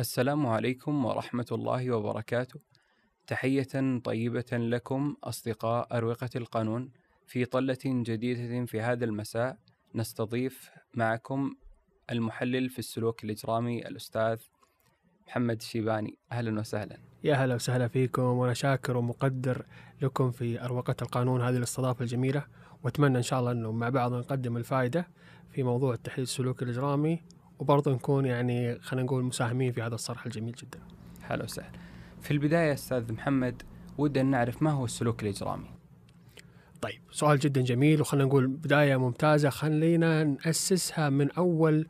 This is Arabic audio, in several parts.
السلام عليكم ورحمة الله وبركاته. تحية طيبة لكم أصدقاء أروقة القانون. في طلة جديدة في هذا المساء نستضيف معكم المحلل في السلوك الإجرامي الأستاذ محمد الشيباني أهلا وسهلا. يا هلا وسهلا فيكم وأنا شاكر ومقدر لكم في أروقة القانون هذه الاستضافة الجميلة. وأتمنى إن شاء الله إنه مع بعض نقدم الفائدة في موضوع التحليل السلوكي الإجرامي. وبرضه نكون يعني خلينا نقول مساهمين في هذا الصرح الجميل جدا. هلا وسهلا في البداية أستاذ محمد ودنا نعرف ما هو السلوك الإجرامي؟ طيب سؤال جدا جميل وخلينا نقول بداية ممتازة. خلينا نأسسها من أول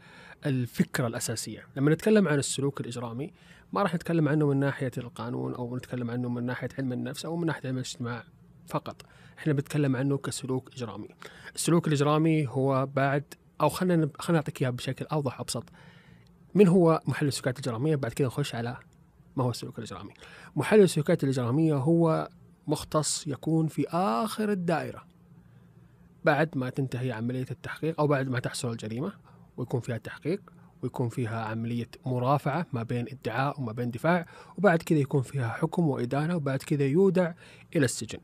الفكرة الأساسية، لما نتكلم عن السلوك الإجرامي ما راح نتكلم عنه من ناحية القانون أو نتكلم عنه من ناحية علم النفس أو من ناحية علم الاجتماع فقط، إحنا بنتكلم عنه كسلوك إجرامي. السلوك الإجرامي هو بعد أو خلينا خلينا نعطيك إياها بشكل أوضح وابسط. من هو محلل السلوكيات الاجراميه؟ بعد كده نخش على ما هو السلوك الاجرامي. محلل السلوكيات الاجراميه هو مختص يكون في آخر الدائرة بعد ما تنتهي عملية التحقيق أو بعد ما تحصل الجريمة ويكون فيها تحقيق ويكون فيها عملية مرافعة ما بين ادعاء وما بين دفاع وبعد كذا يكون فيها حكم وإدانة وبعد كذا يودع إلى السجن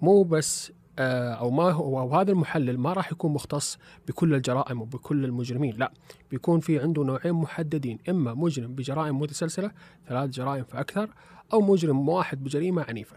مو بس آه، أو ما هو وهذا المحلل ما راح يكون مختص بكل الجرائم وبكل المجرمين لا بيكون في عنده نوعين محددين إما مجرم بجرائم متسلسلة ثلاث جرائم فأكثر أو مجرم واحد بجريمة عنيفة.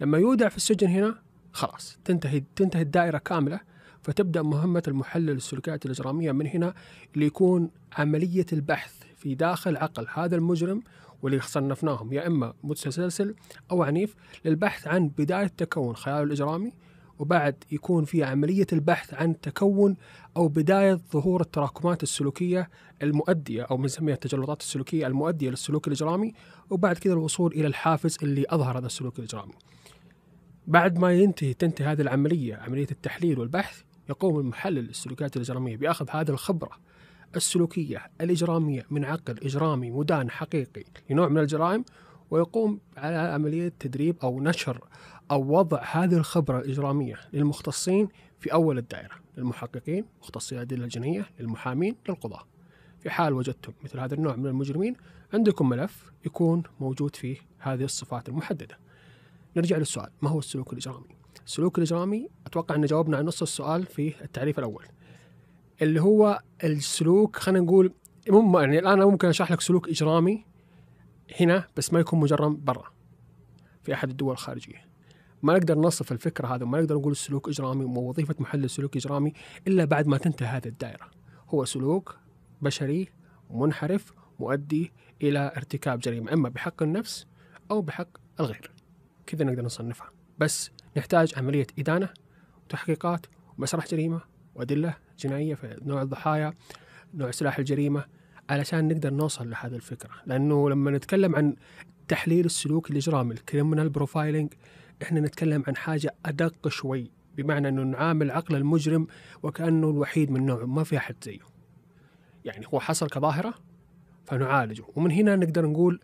لما يودع في السجن هنا خلاص تنتهي تنتهي الدائرة كاملة فتبدأ مهمة المحلل السلوكيات الإجرامية من هنا اللي يكون عملية البحث في داخل عقل هذا المجرم واللي صنفناهم يا إما متسلسل أو عنيف للبحث عن بداية تكون خياله الإجرامي وبعد يكون في عملية البحث عن تكون أو بداية ظهور التراكمات السلوكية المؤدية أو بنسميها التجلطات السلوكية المؤدية للسلوك الإجرامي وبعد كذا الوصول إلى الحافز اللي أظهر هذا السلوك الإجرامي. بعد ما ينتهي تنتهي هذه العملية عملية التحليل والبحث يقوم المحلل السلوكيات الإجرامية بأخذ هذه الخبرة السلوكية الإجرامية من عقل إجرامي مدان حقيقي لنوع من الجرائم ويقوم على عملية تدريب أو نشر أو وضع هذه الخبرة الإجرامية للمختصين في أول الدائرة للمحققين مختصي الأدلة الجنائية للمحامين للقضاة في حال وجدتم مثل هذا النوع من المجرمين عندكم ملف يكون موجود فيه هذه الصفات المحددة. نرجع للسؤال ما هو السلوك الإجرامي؟ السلوك الإجرامي أتوقع أن جاوبنا عن نص السؤال في التعريف الأول اللي هو السلوك خلينا نقول مم يعني الآن ممكن أشرح لك سلوك إجرامي هنا بس ما يكون مجرم برا في أحد الدول الخارجية. ما نقدر نصف الفكرة هذا وما نقدر نقول السلوك إجرامي ووظيفة محلل سلوك إجرامي إلا بعد ما تنتهي هذه الدائرة. هو سلوك بشري منحرف مؤدي إلى ارتكاب جريمة إما بحق النفس أو بحق الغير. كذا نقدر نصنفها. بس نحتاج عملية إدانة وتحقيقات ومسرح جريمة وأدلة جنائية في نوع الضحايا نوع سلاح الجريمة علشان نقدر نوصل لهذه الفكرة. لأنه لما نتكلم عن تحليل السلوك الإجرامي الكريمنال بروفايلنج إحنا نتكلم عن حاجة أدق شوي بمعنى أنه نعامل عقل المجرم وكأنه الوحيد من نوعه ما في أحد زيه. يعني هو حصل كظاهرة فنعالجه. ومن هنا نقدر نقول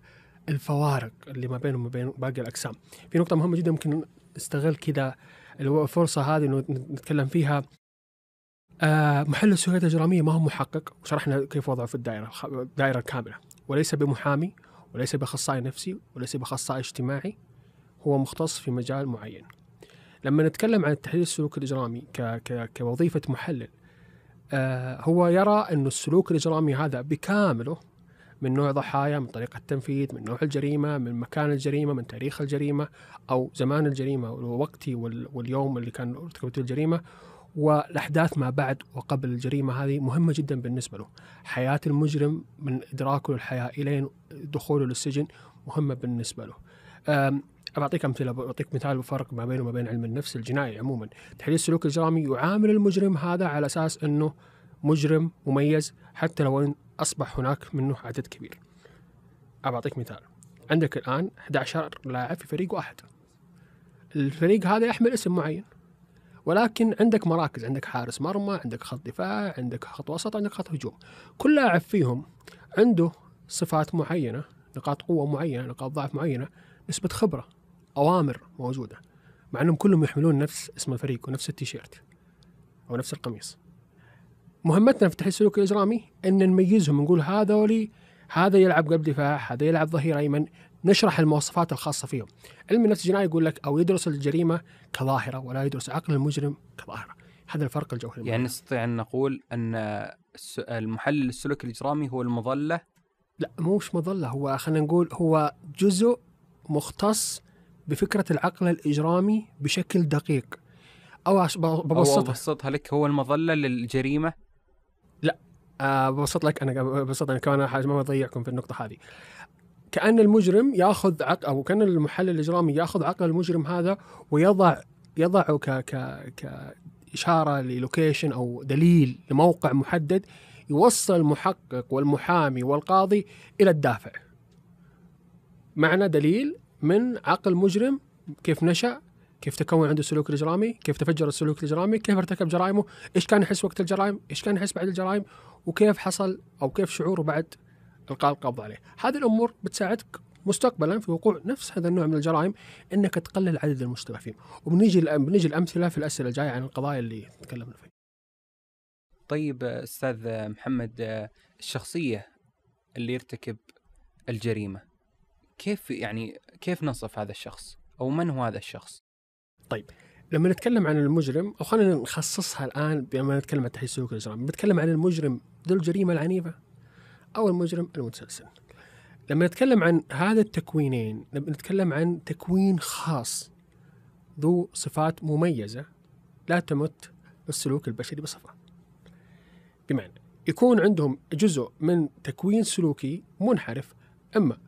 الفوارق اللي ما بينه وما بين باقي الأقسام. في نقطة مهمة جدا ممكن نستغل كذا الفرصة هذه إنه نتكلم فيها. آه محل السلوكيات الإجرامية ما هو محقق. وشرحنا كيف وضعه في الدائرة الدائرة الكاملة. وليس بمحامي وليس بأخصائي نفسي وليس بأخصائي اجتماعي. هو مختص في مجال معين. لما نتكلم عن التحليل السلوكي الإجرامي ك ك كوظيفة محلل آه هو يرى أن السلوك الإجرامي هذا بكامله من نوع ضحايا من طريقة التنفيذ من نوع الجريمة من مكان الجريمة من تاريخ الجريمة أو زمان الجريمة ووقتي واليوم اللي كان ارتكبت الجريمة. والأحداث ما بعد وقبل الجريمة هذه مهمة جدا بالنسبة له. حياة المجرم من إدراكه للحياة إلين دخوله للسجن مهمة بالنسبة له. بعطيك أمثلة بعطيك مثال بفرق ما بينه وما بين علم النفس الجنائي عموما. تحليل السلوك الإجرامي يعامل المجرم هذا على أساس إنه مجرم مميز حتى لو إن أصبح هناك منه عدد كبير. بعطيك مثال. عندك الآن 11 لاعب في فريق واحد. الفريق هذا يحمل اسم معين. ولكن عندك مراكز عندك حارس مرمى عندك خط دفاع عندك خط وسط عندك خط هجوم. كل لاعب فيهم عنده صفات معينة نقاط قوة معينة نقاط ضعف معينة نسبة خبرة. أوامر موجودة مع أنهم كلهم يحملون نفس اسم الفريق ونفس التيشيرت أو نفس القميص. مهمتنا في تحليل السلوك الإجرامي أن نميزهم نقول هذولي هذا يلعب قلب دفاع هذا يلعب ظهير أيمن نشرح المواصفات الخاصة فيهم. علم النفس الجنائي يقول لك أو يدرس الجريمة كظاهرة ولا يدرس عقل المجرم كظاهرة. هذا الفرق الجوهري. يعني نستطيع أن نقول أن المحلل السلوكي الإجرامي هو المظلة؟ لا مش مظلة هو خلينا نقول هو جزء مختص بفكرة العقل الإجرامي بشكل دقيق. أو أش- ب- أو ببسطها لك هو المظلة للجريمة؟ آه ببسط لك أنا ببسط أنا كمان حاجة ما بضيعكم في النقطة هذه. كأن المجرم يأخذ عقل أو كأن المحلل الإجرامي يأخذ عقل المجرم هذا ويضع يضعه ك ك كاشاره للوكيشن أو دليل لموقع محدد يوصل المحقق والمحامي والقاضي إلى الدافع. معنى دليل من عقل مجرم كيف نشأ كيف تكون عنده السلوك الإجرامي كيف تفجر السلوك الإجرامي كيف ارتكب جرائمه إيش كان يحس وقت الجرائم إيش كان يحس بعد الجرائم وكيف حصل أو كيف شعوره بعد إلقاء القبض عليه. هذه الأمور بتساعدك مستقبلا في وقوع نفس هذا النوع من الجرائم إنك تقلل عدد المشتبه فيه وبنيجي بنيجي الأمثلة في الأسئلة الجاية عن القضايا اللي تكلمنا فيها. طيب أستاذ محمد الشخصية اللي يرتكب الجريمة كيف يعني كيف نصف هذا الشخص؟ أو من هو هذا الشخص؟ لما نتكلم عن المجرم أو خلينا نخصصها الآن لما نتكلم عن تحليل السلوك الاجرامي بنتكلم عن المجرم ذو الجريمة العنيفة أو المجرم المتسلسل. لما نتكلم عن هذا التكوينين نتكلم عن تكوين خاص ذو صفات مميزة لا تمت السلوك البشري بصفة. بمعنى يكون عندهم جزء من تكوين سلوكي منحرف أما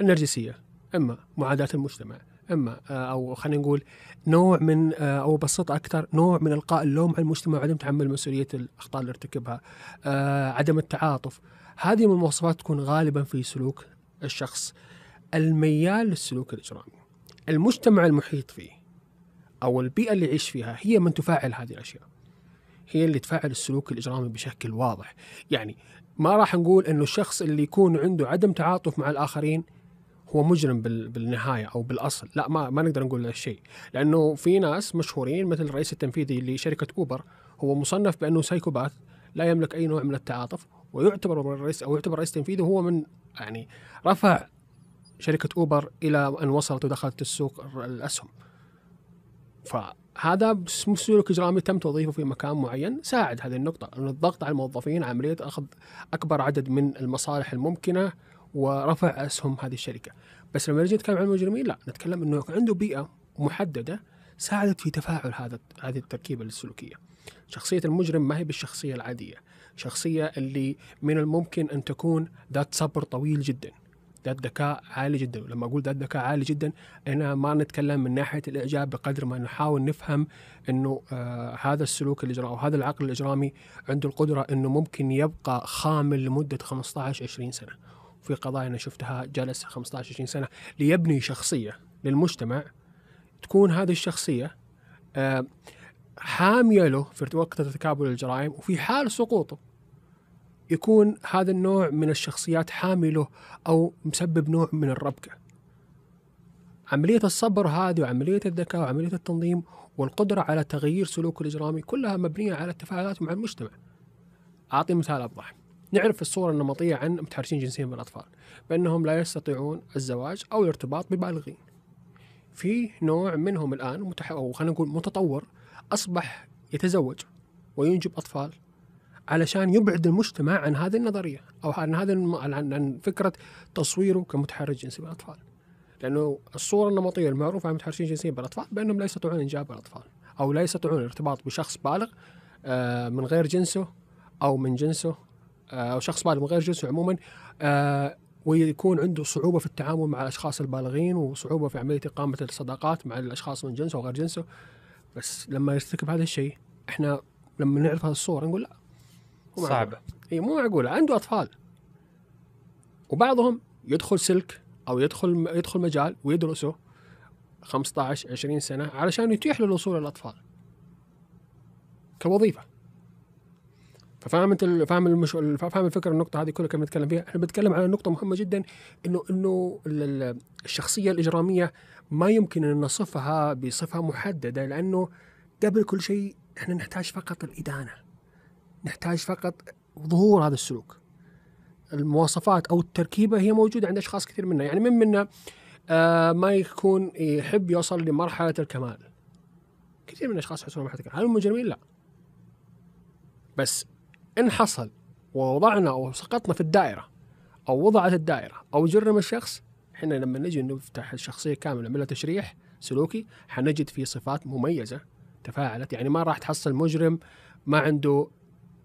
النرجسية أما معاداة المجتمع أما آه، أو خلينا نقول نوع من آه، أو بسط أكثر نوع من إلقاء اللوم على المجتمع وعدم تحمل مسؤولية الأخطاء اللي ارتكبها آه، عدم التعاطف. هذه من المواصفات تكون غالبا في سلوك الشخص. الميال للسلوك الإجرامي. المجتمع المحيط فيه أو البيئة اللي يعيش فيها هي من تفعل هذه الأشياء. هي اللي تفعل السلوك الإجرامي بشكل واضح. يعني ما راح نقول إنه الشخص اللي يكون عنده عدم تعاطف مع الآخرين هو مجرم بال- بالنهاية أو بالأصل. لا ما ما نقدر نقول الشيء لأنه في ناس مشهورين مثل الرئيس التنفيذي لشركة أوبر هو مصنف بأنه سايكوباث لا يملك أي نوع من التعاطف ويعتبر الرئيس أو يعتبر رئيس تنفيذي هو من يعني رفع شركة أوبر إلى أن وصلت ودخلت السوق الأسهم. فهذا سلوك إجرامي تم توظيفه في مكان معين. ساعد هذه النقطة انه الضغط على الموظفين عملية أخذ أكبر عدد من المصالح الممكنة ورفع أسهم هذه الشركة بس لما نجي نتكلم عن المجرمين لا نتكلم إنه عنده بيئة محددة ساعدت في تفاعل هذا هذه التركيبة السلوكيه. شخصية المجرم ما هي بالشخصية العادية، شخصية اللي من الممكن أن تكون ذات صبر طويل جدا. ذات ذكاء عالي جدا، ولما أقول ذات ذكاء عالي جدا أنا ما نتكلم من ناحية الإعجاب بقدر ما نحاول نفهم إنه آه هذا السلوك الاجرامي أو هذا العقل الإجرامي عنده القدرة إنه ممكن يبقى خامل لمدة 15 20 سنة. في قضايا أنا شفتها جلس 15 20 سنة ليبني شخصية للمجتمع تكون هذه الشخصية آه، حامية له في وقت تكابل الجرائم وفي حال سقوطه يكون هذا النوع من الشخصيات حامي له أو مسبب نوع من الربكة. عملية الصبر هذه وعملية الذكاء وعملية التنظيم والقدرة على تغيير سلوكه الإجرامي كلها مبنية على التفاعلات مع المجتمع. أعطي مثال اوضح. نعرف الصورة النمطية عن متحرشين جنسيا بالأطفال بأنهم لا يستطيعون الزواج أو الارتباط ببالغين. في نوع منهم الآن متح... أو خلينا نقول متطور أصبح يتزوج وينجب أطفال علشان يبعد المجتمع عن هذه النظرية أو عن هذا الم... عن... عن فكرة تصويره كمتحرش جنسي بالأطفال. لأنه الصورة النمطية المعروفة عن المتحرشين جنسيا بالأطفال بأنهم لا يستطيعون إنجاب الأطفال أو لا يستطيعون الارتباط بشخص بالغ آه، من غير جنسه أو من جنسه أو شخص بالغ من غير جنسه عموما آه، ويكون عنده صعوبة في التعامل مع الأشخاص البالغين وصعوبة في عملية إقامة الصداقات مع الأشخاص من جنسه وغير جنسه. بس لما يرتكب هذا الشيء إحنا لما نعرف هذه الصورة نقول لا معقولة. صعبة. إي مو معقوله عنده أطفال. وبعضهم يدخل سلك أو يدخل يدخل مجال ويدرسه 15 20 سنة علشان يتيح له الوصول للأطفال. كوظيفة. ففاهم انت فاهم المش... فاهم الفكرة النقطة هذه كلها كنا بنتكلم فيها. إحنا بنتكلم على نقطة مهمة جدا إنه إنه ال- ال- الشخصية الإجرامية ما يمكن أن نصفها بصفة محددة لأنه قبل كل شيء إحنا نحتاج فقط الإدانة نحتاج فقط ظهور هذا السلوك. المواصفات أو التركيبة هي موجودة عند أشخاص كثير منا. يعني من منا آه ما يكون يحب يوصل لمرحلة الكمال. كثير من الأشخاص يحصلون مرحلة الكمال. هل هم مجرمين لا. بس إن حصل ووضعنا أو سقطنا في الدائرة أو وضعت الدائرة أو جرم الشخص إحنا لما نجي نفتح الشخصية كاملة نعمل تشريح سلوكي حنجد في صفات مميزة تفاعلت. يعني ما راح تحصل مجرم ما عنده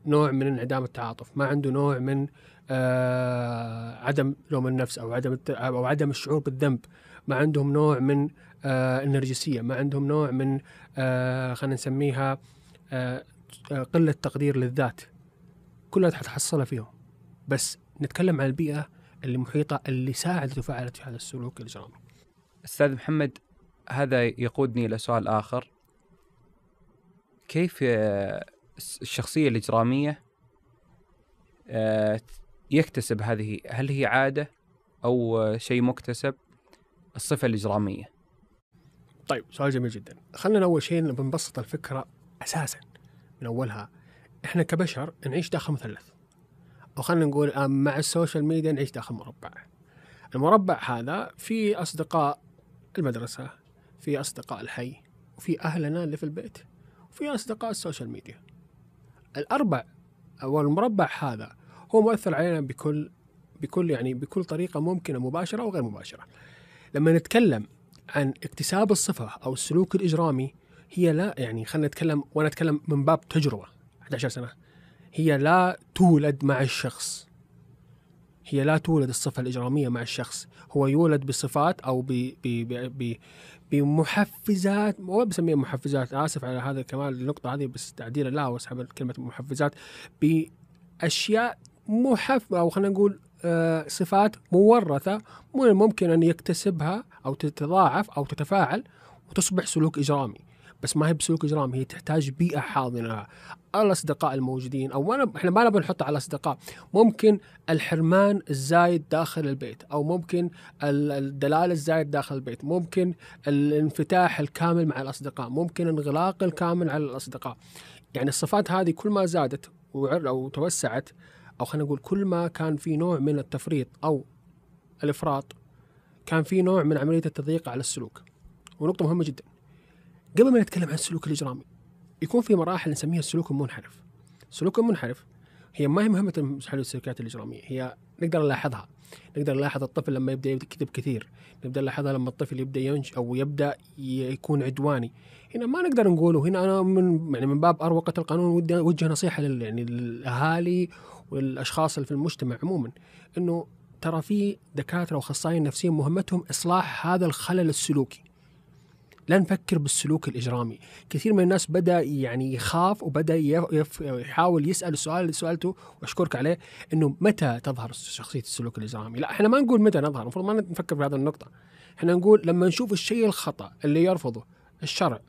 نوع من انعدام التعاطف ما عنده نوع من آه عدم لوم النفس أو عدم أو عدم الشعور بالذنب. ما عندهم نوع من آه النرجسية ما عندهم نوع من آه خلينا نسميها آه قلة تقدير للذات. كلها حتحصلها فيهم. بس نتكلم عن البيئة اللي محيطة اللي ساعدت وفعلت في هذا السلوك الإجرامي. أستاذ محمد هذا يقودني إلى سؤال آخر. كيف الشخصية الإجرامية يكتسب هذه هل هي عادة أو شيء مكتسب؟ الصفة الإجرامية. طيب سؤال جميل جدا. خلينا أول شيء بنبسط الفكرة أساسا من أولها إحنا كبشر نعيش داخل مثلث. أو خلينا نقول مع ال social media نعيش داخل مربع. المربع هذا في أصدقاء المدرسة في أصدقاء الحي وفي أهلنا اللي في البيت وفي أصدقاء ال social media. الأربع أو المربع هذا هو مؤثر علينا بكل بكل يعني بكل طريقة ممكنة مباشرة أو غير مباشرة. لما نتكلم عن اكتساب الصفة أو السلوك الإجرامي هي لا يعني خلينا نتكلم وأنا أتكلم من باب تجربة. 11 سنة. هي لا تولد مع الشخص. هي لا تولد الصفة الإجرامية مع الشخص. هو يولد بصفات أو ب ب ب بمحفزات ما بسميها محفزات. آسف على هذا كمان النقطة هذه بس تعديل لا واسحب كلمة محفزات. بأشياء محف أو خلينا نقول آه صفات مورثة ممكن أن يكتسبها أو تتضاعف أو تتفاعل وتصبح سلوك إجرامي. بس ما هي بسلوك إجرامي هي تحتاج بيئة حاضنة. الأصدقاء الموجودين أو إحنا ما نبغى نحط على الأصدقاء. ممكن الحرمان الزايد داخل البيت أو ممكن الدلال الزايد داخل البيت ممكن الانفتاح الكامل مع الأصدقاء ممكن انغلاق الكامل على الأصدقاء. يعني الصفات هذه كل ما زادت أو توسعت أو خلينا نقول كل ما كان في نوع من التفريط أو الإفراط كان في نوع من عملية التضييق على السلوك. ونقطة مهمة جدا. قبل ما نتكلم عن السلوك الإجرامي يكون في مراحل نسميها السلوك المنحرف. السلوك المنحرف هي ما هي مهمة السلوكيات الإجرامية هي نقدر نلاحظها. نقدر نلاحظ الطفل لما يبدأ يكذب كثير نقدر نلاحظها لما الطفل يبدأ ينش أو يبدأ يكون عدواني. هنا ما نقدر نقوله هنا أنا من يعني من باب أروقة القانون ودي أوجه نصيحة لل يعني للأهالي والأشخاص اللي في المجتمع عموما إنه ترى في دكاترة وأخصائيين نفسيين مهمتهم إصلاح هذا الخلل السلوكي. لا نفكر بالسلوك الإجرامي. كثير من الناس بدأ يعني يخاف وبدأ يحاول يسأل السؤال اللي سألته وأشكرك عليه أنه متى تظهر شخصية السلوك الإجرامي؟ لا إحنا ما نقول متى نظهر المفروض ما نفكر في هذه النقطة. إحنا نقول لما نشوف الشيء الخطأ اللي يرفضه الشرع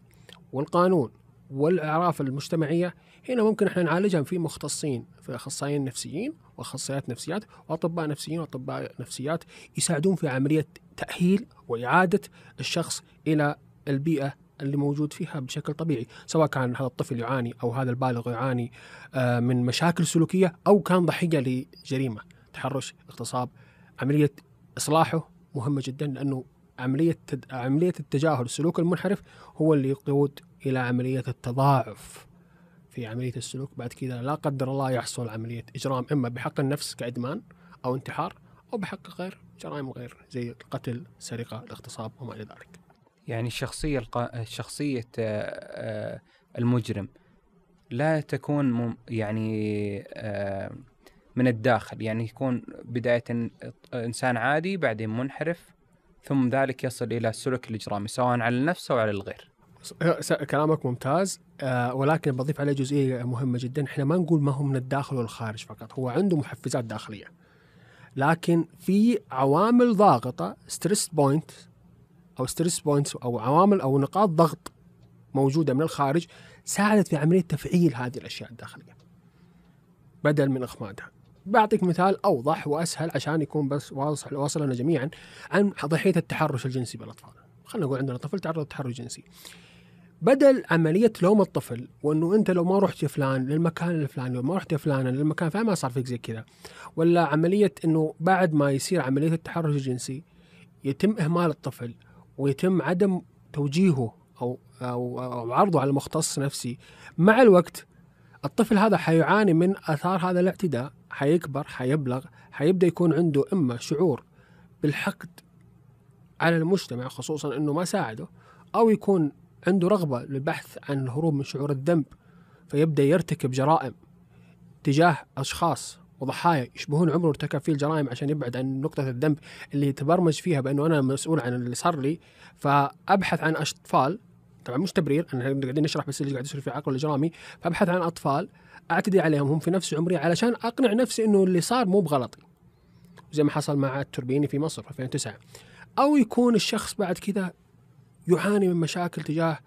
والقانون والأعراف المجتمعية هنا ممكن إحنا نعالجها في مختصين في أخصائيين نفسيين وأخصائيات نفسيات وأطباء نفسيين وأطباء نفسيات يساعدون في عملية تأهيل وإعادة الشخص إلى البيئة اللي موجود فيها بشكل طبيعي سواء كان هذا الطفل يعاني أو هذا البالغ يعاني آه، من مشاكل سلوكية أو كان ضحية لجريمة. تحرش اغتصاب عملية إصلاحه مهمة جدا لأنه عملية عملية التجاهل السلوك المنحرف هو اللي يقود إلى عملية التضاعف في عملية السلوك. بعد كذا لا قدر الله يحصل عملية إجرام إما بحق النفس كإدمان أو انتحار أو بحق غير جرائم غير زي القتل السرقة الاغتصاب وما إلى ذلك. يعني الشخصية القا... شخصية آه، المجرم لا تكون يعني آه، من الداخل يعني يكون بداية إنسان عادي بعدين منحرف ثم ذلك يصل إلى السلوك الإجرامي سواء على النفس أو على الغير. كلامك ممتاز آه، ولكن بضيف عليه جزئية مهمة جدا. إحنا ما نقول ما هو من الداخل والخارج فقط هو عنده محفزات داخلية. لكن في عوامل ضاغطة stress point أو stress points أو عوامل أو نقاط ضغط موجودة من الخارج ساعدت في عملية تفعيل هذه الأشياء الداخلية بدل من إخمادها. بعطيك مثال أوضح وأسهل عشان يكون بس واضح واصل لنا جميعا عن ضحية التحرش الجنسي بالأطفال. خلينا نقول عندنا طفل تعرض للتحرش الجنسي بدل عملية لوم الطفل وإنه أنت لو ما رحت يا فلان للمكان الفلاني وما رحت يا فلان للمكان الفلاني ما صار فيك زي كذا. ولا عملية إنه بعد ما يصير عملية التحرش الجنسي يتم إهمال الطفل ويتم عدم توجيهه أو أو, أو عرضه على مختص نفسي. مع الوقت الطفل هذا حيعاني من آثار هذا الاعتداء حيكبر حيبلغ حيبدأ يكون عنده إما شعور بالحقد على المجتمع خصوصا إنه ما ساعده أو يكون عنده رغبة للبحث عن الهروب من شعور الذنب فيبدأ يرتكب جرائم تجاه أشخاص وضحايا يشبهون عمره ارتكب فيه الجرائم عشان يبعد عن نقطة الذنب اللي تبرمج فيها بأنه أنا مسؤول عن اللي صار لي. فأبحث عن أطفال طبعا مش تبرير أنا قاعدين نشرح بس اللي قاعد يصير في عقل الإجرامي فأبحث عن أطفال أعتدي عليهم هم في نفس عمري علشان أقنع نفسي أنه اللي صار مو بغلطي زي ما حصل مع التوربيني في مصر في 2009 أو يكون الشخص بعد كذا يعاني من مشاكل تجاه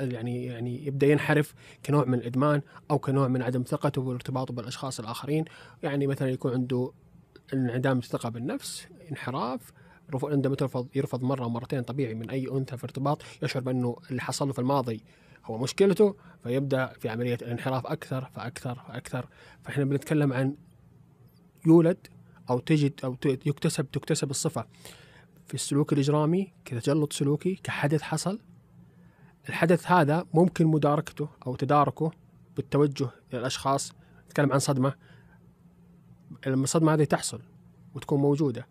يعني يعني يبدأ ينحرف كنوع من الإدمان أو كنوع من عدم ثقته وارتباطه بالأشخاص الآخرين. يعني مثلا يكون عنده انعدام الثقه بالنفس انحراف عندما يرفض يرفض مرة ومرتين طبيعي من أي أنثى في ارتباط يشعر بأنه اللي حصل له في الماضي هو مشكلته فيبدأ في عملية الانحراف أكثر فأكثر فأكثر. فإحنا بنتكلم عن يولد أو تجد أو يكتسب تكتسب الصفة. في السلوك الإجرامي كتجلط سلوكي كحدث حصل الحدث هذا ممكن مداركته أو تداركه بالتوجه إلى الأشخاص نتكلم عن صدمة. لما الصدمة هذه تحصل وتكون موجودة.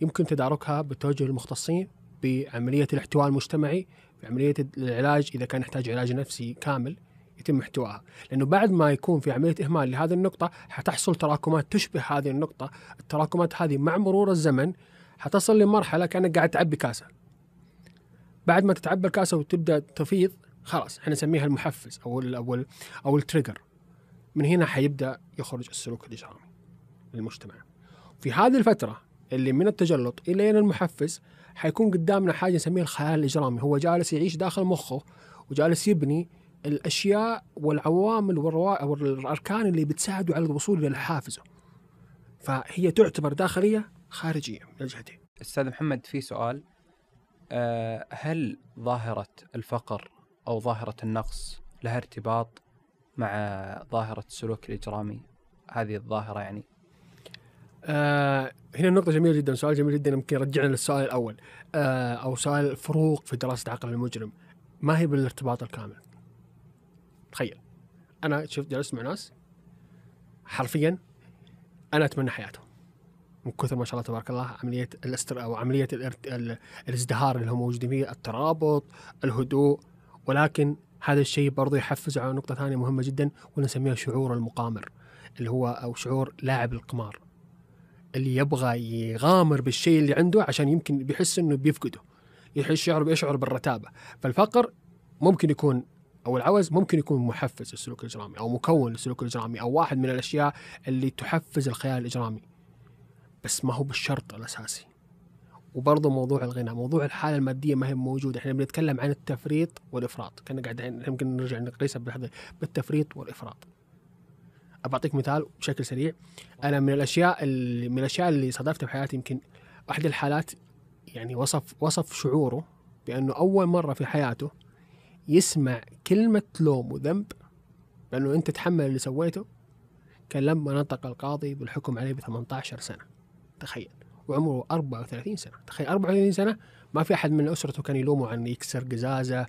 يمكن تداركها بالتوجه للمختصين بعملية الاحتواء المجتمعي بعملية العلاج إذا كان يحتاج علاج نفسي كامل يتم احتوائها. لأنه بعد ما يكون في عملية إهمال لهذه النقطة حتحصل تراكمات تشبه هذه النقطة. التراكمات هذه مع مرور الزمن حتصل لمرحلة كأنك قاعد تعبي كاسة. بعد ما تتعبى الكاسة وتبدأ تفيض خلاص إحنا نسميها المحفز أو ال أو ال أو ال trigger. من هنا حيبدأ يخرج السلوك الاجرامي للمجتمع. في هذه الفترة اللي من التجلط إلى المحفز حيكون قدامنا حاجة نسميها الخيال الإجرامي. هو جالس يعيش داخل مخه وجالس يبني الأشياء والعوامل والاركان اللي بتساعده على الوصول إلى حافزه. فهي تعتبر داخلية خارجية من الجهتين أستاذ محمد في سؤال. هل ظاهرة الفقر أو ظاهرة النقص لها ارتباط مع ظاهرة السلوك الإجرامي؟ هذه الظاهرة يعني. آه هنا نقطة جميلة جدا سؤال جميل جدا يمكن يرجعنا للسؤال الأول. آه أو سؤال الفروق في دراسة عقل المجرم. ما هي بالارتباط الكامل؟ تخيل. أنا شفت جلست مع ناس حرفيا أنا أتمنى حياتهم. من كثر ما شاء الله تبارك الله عملية الاستر أو عملية الازدهار اللي هم موجودين فيه الترابط الهدوء. ولكن هذا الشيء برضه يحفز على نقطة ثانية مهمة جدا ونسميها شعور المقامر اللي هو أو شعور لاعب القمار اللي يبغى يغامر بالشيء اللي عنده عشان يمكن بيحس إنه بيفقده يشعر بيشعر بالرتابة. فالفقر ممكن يكون أو العوز ممكن يكون محفز للسلوك الإجرامي أو مكون للسلوك الإجرامي أو واحد من الأشياء اللي تحفز الخيال الإجرامي. بس ما هو بالشرط الأساسي. وبرضه موضوع الغنى موضوع الحالة المادية ما هي موجودة. إحنا بنتكلم عن التفريط والإفراط. كنا قاعدين يمكن نرجع نقيسها بالتفريط والإفراط. أعطيك مثال بشكل سريع. أنا من الأشياء اللي من الأشياء اللي صادفتها في حياتي يمكن أحد الحالات يعني وصف وصف شعوره بأنه أول مرة في حياته يسمع كلمة لوم وذنب بأنه أنت تحمل اللي سويته كان لما نطق القاضي بالحكم عليه ب 18 سنة. تخيل. وعمره 34 سنة. تخيل 34 سنة ما في أحد من أسرته كان يلومه عن يكسر قزازة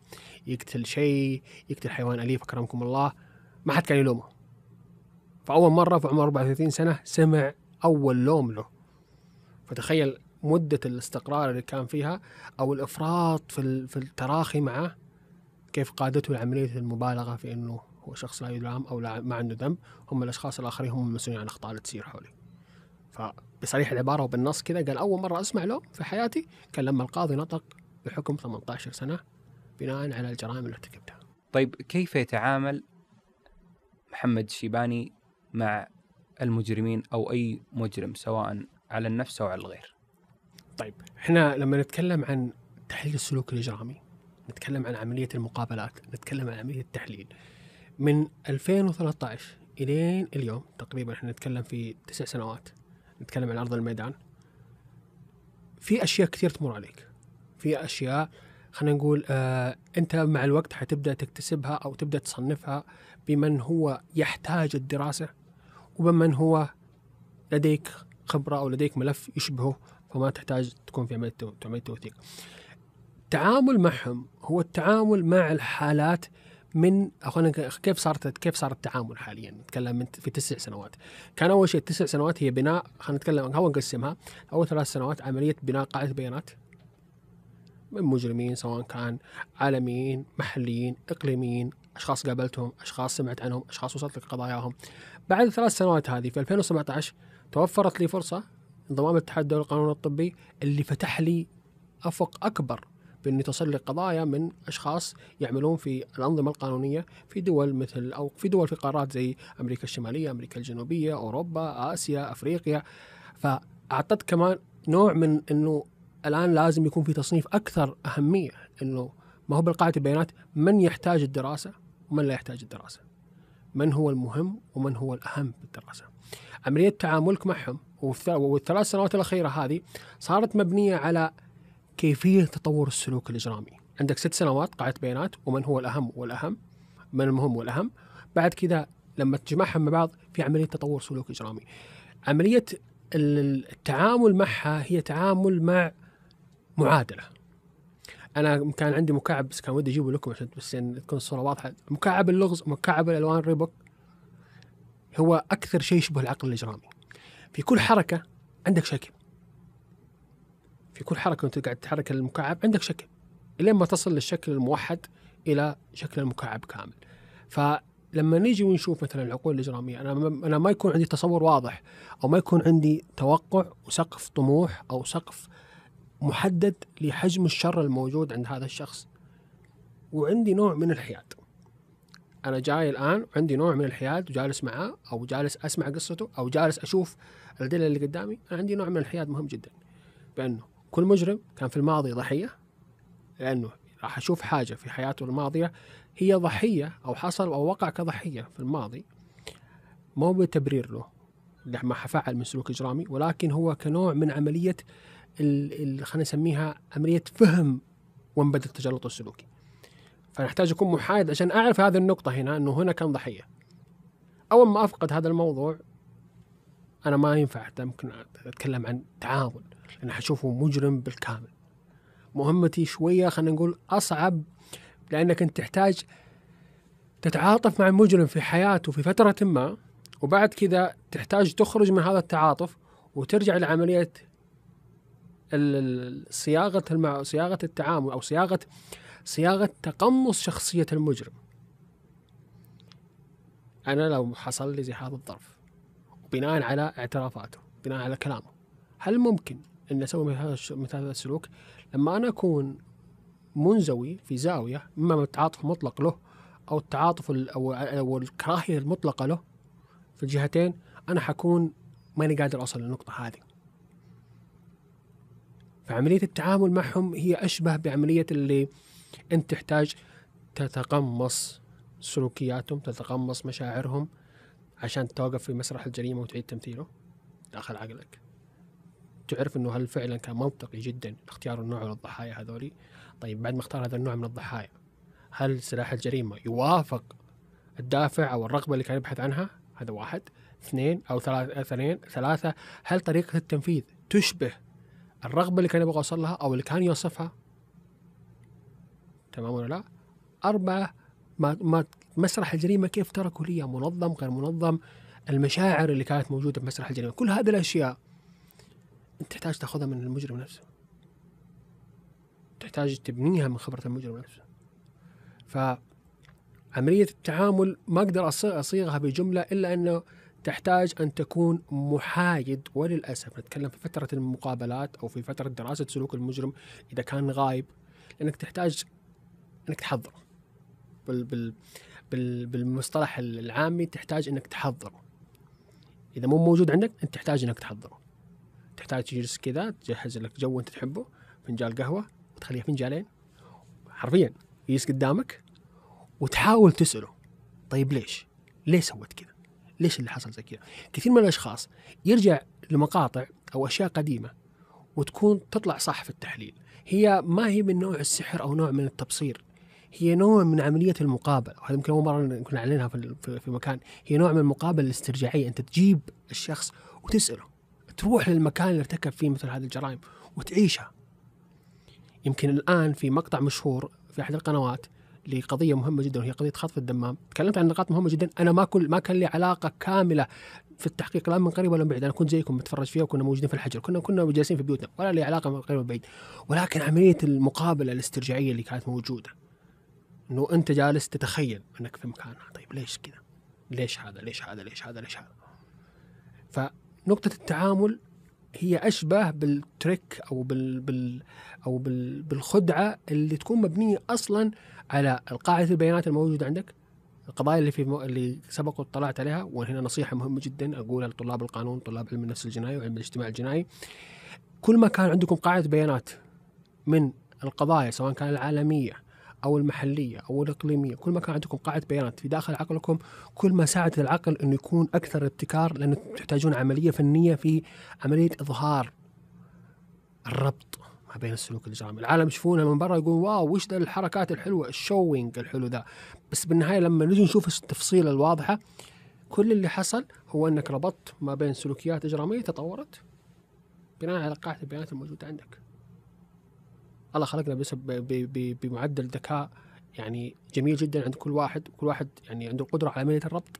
يقتل شيء يقتل حيوان أليف أكرمكم الله. ما حد كان يلومه. فأول مرة في عمره 34 سنة سمع أول لوم له. فتخيل مدة الاستقرار اللي كان فيها أو الإفراط في في التراخي معه كيف قادته لعملية المبالغة في إنه هو شخص لا يلام أو لا ما عنده ذنب هم الأشخاص الآخرين هم المسؤولين عن الاخطاء اللي تصير حولي فبصريح العبارة وبالنص كذا قال أول مرة أسمع له في حياتي كان لما القاضي نطق بحكم 18 سنة بناء على الجرائم اللي ارتكبتها. طيب كيف يتعامل محمد الشيباني مع المجرمين أو أي مجرم سواء على النفس أو على الغير؟ طيب إحنا لما نتكلم عن تحليل السلوك الإجرامي نتكلم عن عملية المقابلات، نتكلم عن عملية التحليل من 2013 إلين اليوم تقريبا إحنا نتكلم في تسع سنوات نتكلم عن أرض الميدان في أشياء كثير تمر عليك في أشياء خلينا نقول آه أنت مع الوقت حتبدأ تكتسبها أو تبدأ تصنفها بمن هو يحتاج الدراسة وبمن هو لديك خبرة أو لديك ملف يشبهه فما تحتاج تكون في عملية عمليه توثيق. التعامل معهم هو التعامل مع الحالات من خلينا كيف صارت كيف صار التعامل حاليا؟ نتكلم من في تسع سنوات. كان أول شيء التسع سنوات هي بناء خلينا نتكلم هو نقسمها. أول ثلاث سنوات عملية بناء قاعدة بيانات. من مجرمين سواء كان عالميين محليين إقليميين أشخاص قابلتهم أشخاص سمعت عنهم أشخاص وصلت لك قضاياهم بعد الثلاث سنوات هذه في 2017 توفرت لي فرصة انضمام الاتحاد الدولي للقانون الطبي اللي فتح لي أفق أكبر باني تصل لي قضايا من أشخاص يعملون في الأنظمة القانونية في دول مثل أو في دول في قارات زي أمريكا الشمالية، أمريكا الجنوبية، أوروبا، آسيا، أفريقيا فاعطت كمان نوع من إنه الآن لازم يكون في تصنيف أكثر أهمية إنه ما هو بالقاعدة البيانات من يحتاج الدراسة ومن لا يحتاج الدراسة. من هو المهم ومن هو الأهم بالدراسة. عملية تعاملك معهم والثلاث سنوات الأخيرة هذه صارت مبنية على كيفية تطور السلوك الإجرامي. عندك ست سنوات قاعدة بيانات ومن هو الأهم والأهم من المهم والأهم. بعد كذا لما تجمعهم مع بعض في عملية تطور سلوك إجرامي. عملية التعامل معها هي تعامل مع معادلة. أنا كان عندي مكعب بس كان ودي أجيبه لكم عشان بس تكون الصورة واضحة مكعب اللغز مكعب الألوان ريبوك هو أكثر شيء يشبه العقل الإجرامي في كل حركة عندك شكل في كل حركة وانت قاعد تحرك المكعب عندك شكل. إلين ما تصل للشكل الموحد إلى شكل المكعب كامل. فلما نيجي ونشوف مثلا العقول الإجرامية أنا أنا ما يكون عندي تصور واضح أو ما يكون عندي توقع وسقف طموح أو سقف محدد لحجم الشر الموجود عند هذا الشخص. وعندي نوع من الحياد. أنا جاي الآن عندي نوع من الحياد وجالس معاه أو جالس أسمع قصته أو جالس أشوف الادله اللي قدامي أنا عندي نوع من الحياد مهم جدا. بأنه كل مجرم كان في الماضي ضحية لأنه راح أشوف حاجة في حياته الماضية هي ضحية أو حصل أو وقع كضحية في الماضي مو بتبرير له لما فعل من سلوك إجرامي ولكن هو كنوع من عملية خلينا نسميها عملية فهم وين بدا التجلط السلوكي. فنحتاج أكون محايد عشان أعرف هذه النقطة هنا إنه هنا كان ضحية. أول ما أفقد هذا الموضوع أنا ما ينفع ممكن أتكلم عن تعامل لأن حشوفه مجرم بالكامل. مهمتي شوية خلينا نقول أصعب لأنك أنت تحتاج تتعاطف مع المجرم في حياته في فترة ما وبعد كذا تحتاج تخرج من هذا التعاطف وترجع لعملية صياغة المع... صياغة التعامل أو صياغه صياغة تقمص شخصية المجرم. أنا لو حصل لي زي هذا الظرف بناء على اعترافاته، بناء على كلامه، هل ممكن أن أسوي مثل هذا السلوك؟ لما أنا أكون منزوي في زاوية إما التعاطف المطلق له أو التعاطف أو أو الكراهية المطلقة له في الجهتين أنا حكون ماني قادر أوصل للنقطة هذه. فعملية التعامل معهم هي أشبه بعملية اللي أنت تحتاج تتقمص سلوكياتهم تتقمص مشاعرهم عشان توقف في مسرح الجريمة وتعيد تمثيله داخل عقلك تعرف أنه هل فعلا كان منطقي جدا اختيار النوع من الضحايا هذولي؟ طيب بعد ما اختار هذا النوع من الضحايا هل سلاح الجريمة يوافق الدافع أو الرغبة اللي كان يبحث عنها؟ هذا واحد. اثنين أو ثلاثة اثنين ثلاثة هل طريقة التنفيذ تشبه الرغبة اللي كان يبغى يوصل لها أو اللي كان يوصفها؟ تمام ولا لا؟ أربعة ما, ما مسرح الجريمة كيف تركوا لي؟ منظم غير منظم المشاعر اللي كانت موجودة في مسرح الجريمة كل هذه الأشياء أنت تحتاج تأخذها من المجرم نفسه. تحتاج تبنيها من خبرة المجرم نفسه. فعملية التعامل ما أقدر أصيغها بجملة إلا أنه تحتاج أن تكون محايد. وللأسف نتكلم في فترة المقابلات أو في فترة دراسة سلوك المجرم إذا كان غايب لأنك تحتاج أنك تحضره بال بال بال بالمصطلح العامي تحتاج أنك تحضره إذا مو موجود عندك أنت تحتاج أنك تحضره. تحتاج تجلس كذا تجهز لك جو أنت تحبه فنجان قهوة وتخليه فنجانين حرفيا يجلس قدامك وتحاول تسأله طيب ليش؟ ليه سويت كذا؟ ليش اللي حصل زي كذا؟ كثير من الأشخاص يرجع لمقاطع أو أشياء قديمة وتكون تطلع صح في التحليل. هي ما هي من نوع السحر أو نوع من التبصير هي نوع من عملية المقابلة. وهذا يمكن أول مرة كنا نعلنها في في- مكان. هي نوع من المقابلة الاسترجاعية. أنت تجيب الشخص وتسأله. تروح للمكان اللي ارتكب فيه مثل هذه الجرائم وتعيشها يمكن الآن في مقطع مشهور في أحد القنوات لقضية مهمة جدا وهي قضية خطف الدمام تكلمت عن نقاط مهمة جدا أنا ما كل ما كان لي علاقة كاملة في التحقيق لا من قريب ولا من بعيد أنا كنت زيكم متفرج فيها وكنا موجودين في الحجر كنا كنا جالسين في بيوتنا ولا لي علاقة من قريب ولا بعيد ولكن عملية المقابلة الاسترجاعية اللي كانت موجودة إنه أنت جالس تتخيل أنك في مكان طيب ليش كذا؟ ليش هذا؟ ليش هذا؟ ليش هذا؟ ليش هذا؟ فنقطة التعامل هي أشبه بالتريك أو بال, بال أو بال بالخدعة اللي تكون مبنية أصلا على القاعدة البيانات الموجودة عندك القضايا اللي في مو... اللي سبق واطلعت عليها وهنا نصيحة مهمة جدا أقولها لطلاب القانون طلاب علم النفس الجنائي وعلم الاجتماع الجنائي. كل ما كان عندكم قاعدة بيانات من القضايا سواء كان العالمية أو المحلية أو الإقليمية كل ما كان عندكم قاعدة بيانات في داخل عقلكم كل ما ساعد العقل إنه يكون أكثر ابتكار لأنه تحتاجون عملية فنية في عملية إظهار الربط ما بين السلوك الاجرامي، العالم يشوفونها من برا يقولون wow وش ذا الحركات الحلوة؟ ال showing الحلو ذا، بس بالنهاية لما نجي نشوف التفصيلة الواضحة كل اللي حصل هو إنك ربطت ما بين سلوكيات إجرامية تطورت بناء على قاعدة البيانات الموجودة عندك. الله خلقنا بس بمعدل ذكاء يعني جميل جدا عند كل واحد كل واحد يعني عنده القدرة على عمليه الربط.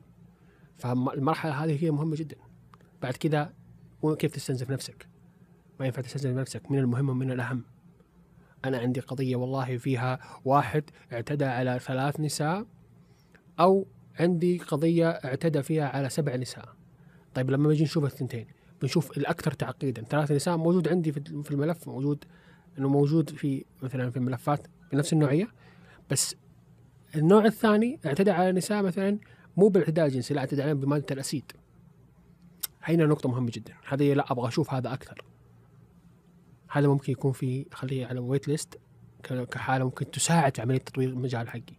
فالمرحلة هذه هي مهمة جدا. بعد كذا كيف تستنزف نفسك. ما ينفع تستنزف نفسك. من المهم ومن الأهم. أنا عندي قضية والله فيها واحد اعتدى على ثلاث نساء أو عندي قضية اعتدى فيها على سبع نساء. طيب لما نجي نشوف الثنتين بنشوف الأكثر تعقيدا. ثلاث نساء موجود عندي في الملف موجود إنه موجود في مثلا في الملفات بنفس النوعية بس النوع الثاني اعتدى على نساء مثلا مو بالاعتداء الجنسي لا اعتدى عليهم بمادة الأسيد. هنا نقطة مهمة جدا. هذه لا أبغى أشوف هذا أكثر. هذا ممكن يكون في خليه على ويت ليست كحالة ممكن تساعد في عملية تطوير المجال حقي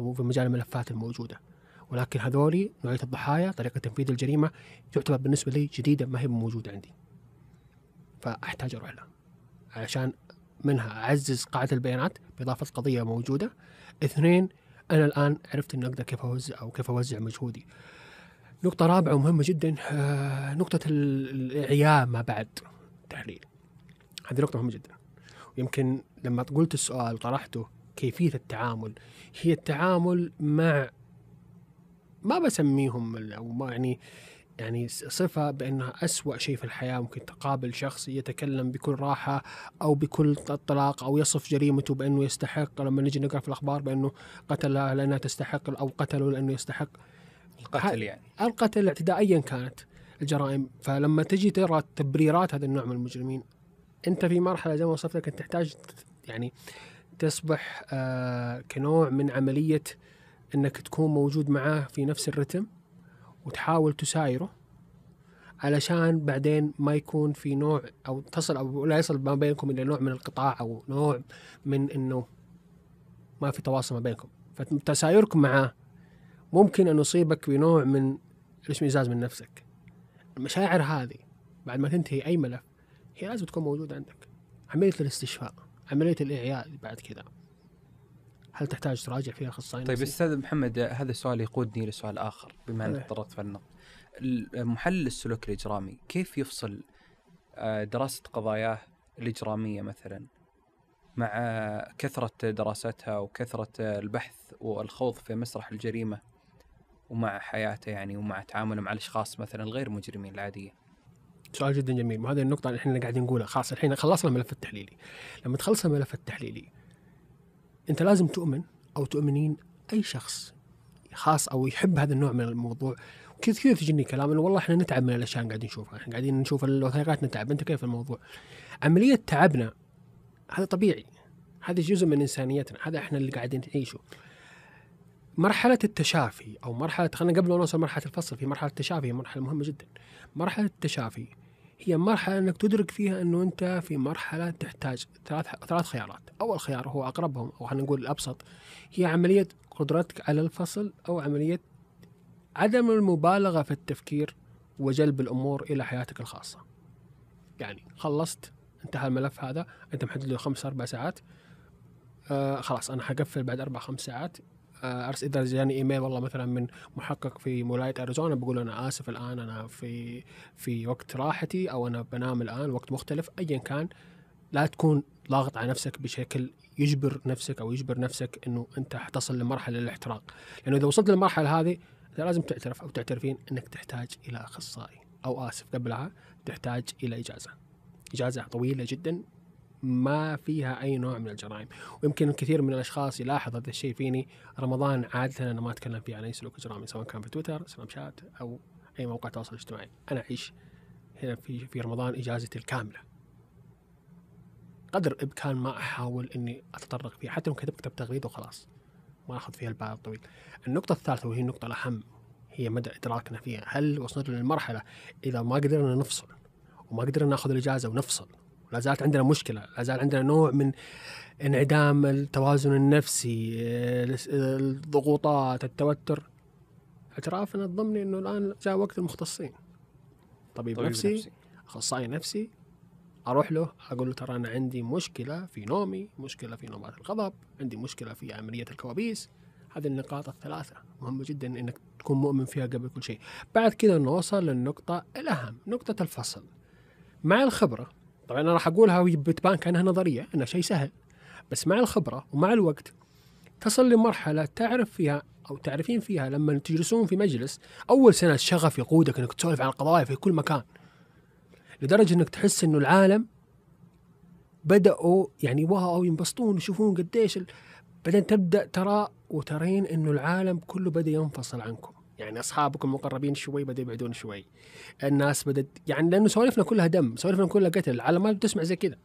أو في مجال الملفات الموجودة. ولكن هذولي نوعية الضحايا طريقة تنفيذ الجريمة تعتبر بالنسبة لي جديدة ما هي موجودة عندي. فأحتاج أروح لها. علشان منها أعزز قاعدة البيانات بإضافة قضية موجودة. اثنين أنا الآن عرفت إني أقدر كيف اوزع أو كيف أوزع مجهودي. نقطة رابعة ومهمة جدا آه، نقطة الإعياء ما بعد التحليل هذه نقطة مهمة جدا. ويمكن لما قلت السؤال وطرحته كيفية التعامل؟ هي التعامل مع ما بسميهم أو ما يعني يعني صفة بأنها أسوأ شيء في الحياة. ممكن تقابل شخص يتكلم بكل راحة أو بكل طلاق أو يصف جريمته بأنه يستحق لما نجي نقرأ في الأخبار بأنه قتلها لأنها تستحق أو قتلوا لأنه يستحق؟ القتل يعني. القتل الاعتداء أيا كانت الجرائم. فلما تجي ترى تبريرات هذا النوع من المجرمين أنت في مرحلة زي ما وصفت لك أنت تحتاج يعني تصبح آه كنوع من عملية أنك تكون موجود معاه في نفس الرتم. وتحاول تسايره علشان بعدين ما يكون في نوع أو تصل أو لا يصل ما بينكم إلى نوع من القطاع أو نوع من إنه ما في تواصل ما بينكم. فتسايركم معاه ممكن أن يصيبك بنوع من الاشمئزاز من نفسك. المشاعر هذه بعد ما تنتهي أي ملف هي لازم تكون موجودة عندك. عملية الاستشفاء عملية الاعياء بعد كذا. هل تحتاج تراجع فيها أخصائي طيب؟ أستاذ محمد هذا السؤال يقودني لسؤال آخر بما أنك إيه. تطرقت في النقط محلل السلوك الإجرامي كيف يفصل آه، دراسة قضاياه الإجرامية مثلا مع كثرة دراستها وكثرة البحث والخوض في مسرح الجريمة ومع حياته يعني ومع تعامله مع الأشخاص مثلا غير مجرمين العادية؟ سؤال جدا جميل. وهذه النقطة اللي إحنا قاعدين نقولها. خلاص الحين خلصنا الملف التحليلي. لما تخلص الملف التحليلي أنت لازم تؤمن أو تؤمنين أي شخص خاص أو يحب هذا النوع من الموضوع. كثير تجيني كلام. انه والله إحنا نتعب من الأشياء اللي قاعدين نشوفها. إحنا قاعدين نشوف الوثائقات نتعب. أنت كيف الموضوع؟ عملية تعبنا هذا طبيعي. هذا جزء من إنسانيتنا. هذا إحنا اللي قاعدين نعيشه. مرحلة التشافي أو مرحلة خلينا قبل ما نوصل مرحلة الفصل في مرحلة التشافي مرحلة مهمة جدا. مرحلة التشافي هي مرحلة إنك تدرك فيها إنه أنت في مرحلة تحتاج ثلاث ثلاث خيارات، أول خيار هو أقربهم أو خلينا نقول الأبسط هي عملية قدرتك على الفصل أو عملية عدم المبالغة في التفكير وجلب الأمور إلى حياتك الخاصة. يعني خلصت انتهى الملف هذا أنت محدد له خمس أربع ساعات آه خلاص أنا حقفل بعد أربع خمس ساعات ارسل إذا جاني إيميل والله مثلا من محقق في ولايه أريزونا بقول أنا آسف الآن أنا في في وقت راحتي أو أنا بنام الآن وقت مختلف. ايا كان لا تكون ضاغط على نفسك بشكل يجبر نفسك أو يجبر نفسك إنه أنت حتصل لمرحلة الاحتراق. لأنه إذا وصلت للمرحلة هذه انت لازم تعترف أو تعترفين إنك تحتاج إلى أخصائي أو آسف قبلها تحتاج إلى إجازة. إجازة طويلة جدا. ما فيها أي نوع من الجرائم. ويمكن الكثير من الأشخاص يلاحظ هذا الشيء فيني. رمضان عادة أنا ما أتكلم فيه عن أي سلوك إجرامي سواء كان في تويتر سناب شات أو أي موقع تواصل اجتماعي. أنا أعيش هنا في في رمضان إجازتي الكاملة. قدر الامكان ما أحاول إني أتطرق فيها. حتى لو كتبت كتاب تغريده وخلاص. ما أخذ فيها البال الطويل. النقطة الثالثة وهي النقطة الأهم هي مدى إدراكنا فيها، هل وصلنا للمرحله إذا ما قدرنا نفصل وما قدرنا ناخذ الإجازة ونفصل ولا زالت عندنا مشكلة، لا زال عندنا نوع من انعدام التوازن النفسي، الضغوطات، التوتر. اعترافنا الضمني إنه الآن جاء وقت المختصين. طبيب, طبيب نفسي, نفسي أخصائي نفسي أروح له أقول له ترى أنا عندي مشكلة في نومي مشكلة في نوبات الغضب عندي مشكلة في عملية الكوابيس هذه النقاط الثلاثة مهمة جدا إنك تكون مؤمن فيها قبل كل شيء بعد كذا نوصل للنقطة الأهم نقطة الفصل مع الخبرة طبعا أنا راح أقولها بتبان كأنها نظرية انها شيء سهل. بس مع الخبرة ومع الوقت تصل لمرحلة تعرف فيها أو تعرفين فيها لما تجلسون في مجلس أول سنة الشغف يقودك إنك تسولف عن القضايا في كل مكان. لدرجة إنك تحس إنه العالم بدأوا يعني واو ينبسطون يشوفون قديش ال... بعدين تبدأ ترى وترين إنه العالم كله بدأ ينفصل عنكم. يعني أصحابكم المقربين شوي بدأوا يبعدون شوي. الناس بدات يعني لأنه سوالفنا كلها دم سوالفنا كلها قتل العالم ما تسمع زي كذا.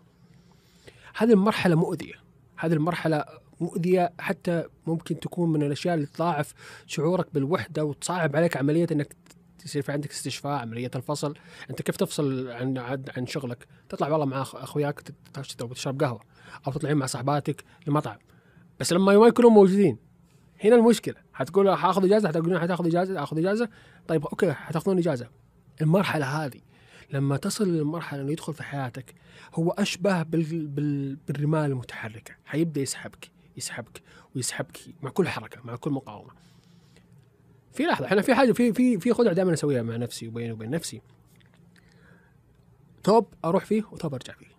هذه المرحلة مؤذية. هذه المرحلة مؤذية حتى ممكن تكون من الأشياء اللي تضاعف شعورك بالوحدة وتصعب عليك عملية إنك يصير في عندك استشفاء عملية الفصل. أنت كيف تفصل عن عن شغلك؟ تطلع والله مع أخوياك تشرب قهوة أو تطلعين مع صاحباتك لمطعم. بس لما ما يكونوا موجودين. هنا المشكلة. حتقول حاخذ إجازة؟ حتقولون حتاخذ إجازة اخذ إجازة. طيب أوكي حتاخذون إجازة. المرحلة هذه لما تصل للمرحلة إنه يدخل في حياتك هو أشبه بال... بال... بالرمال المتحركة. حيبدأ يسحبك يسحبك ويسحبك مع كل حركة مع كل مقاومة. في لحظة إحنا في حاجة في في في خدعة دائما أسويها مع نفسي وبيني وبين نفسي. ثوب أروح فيه وثوب أرجع فيه.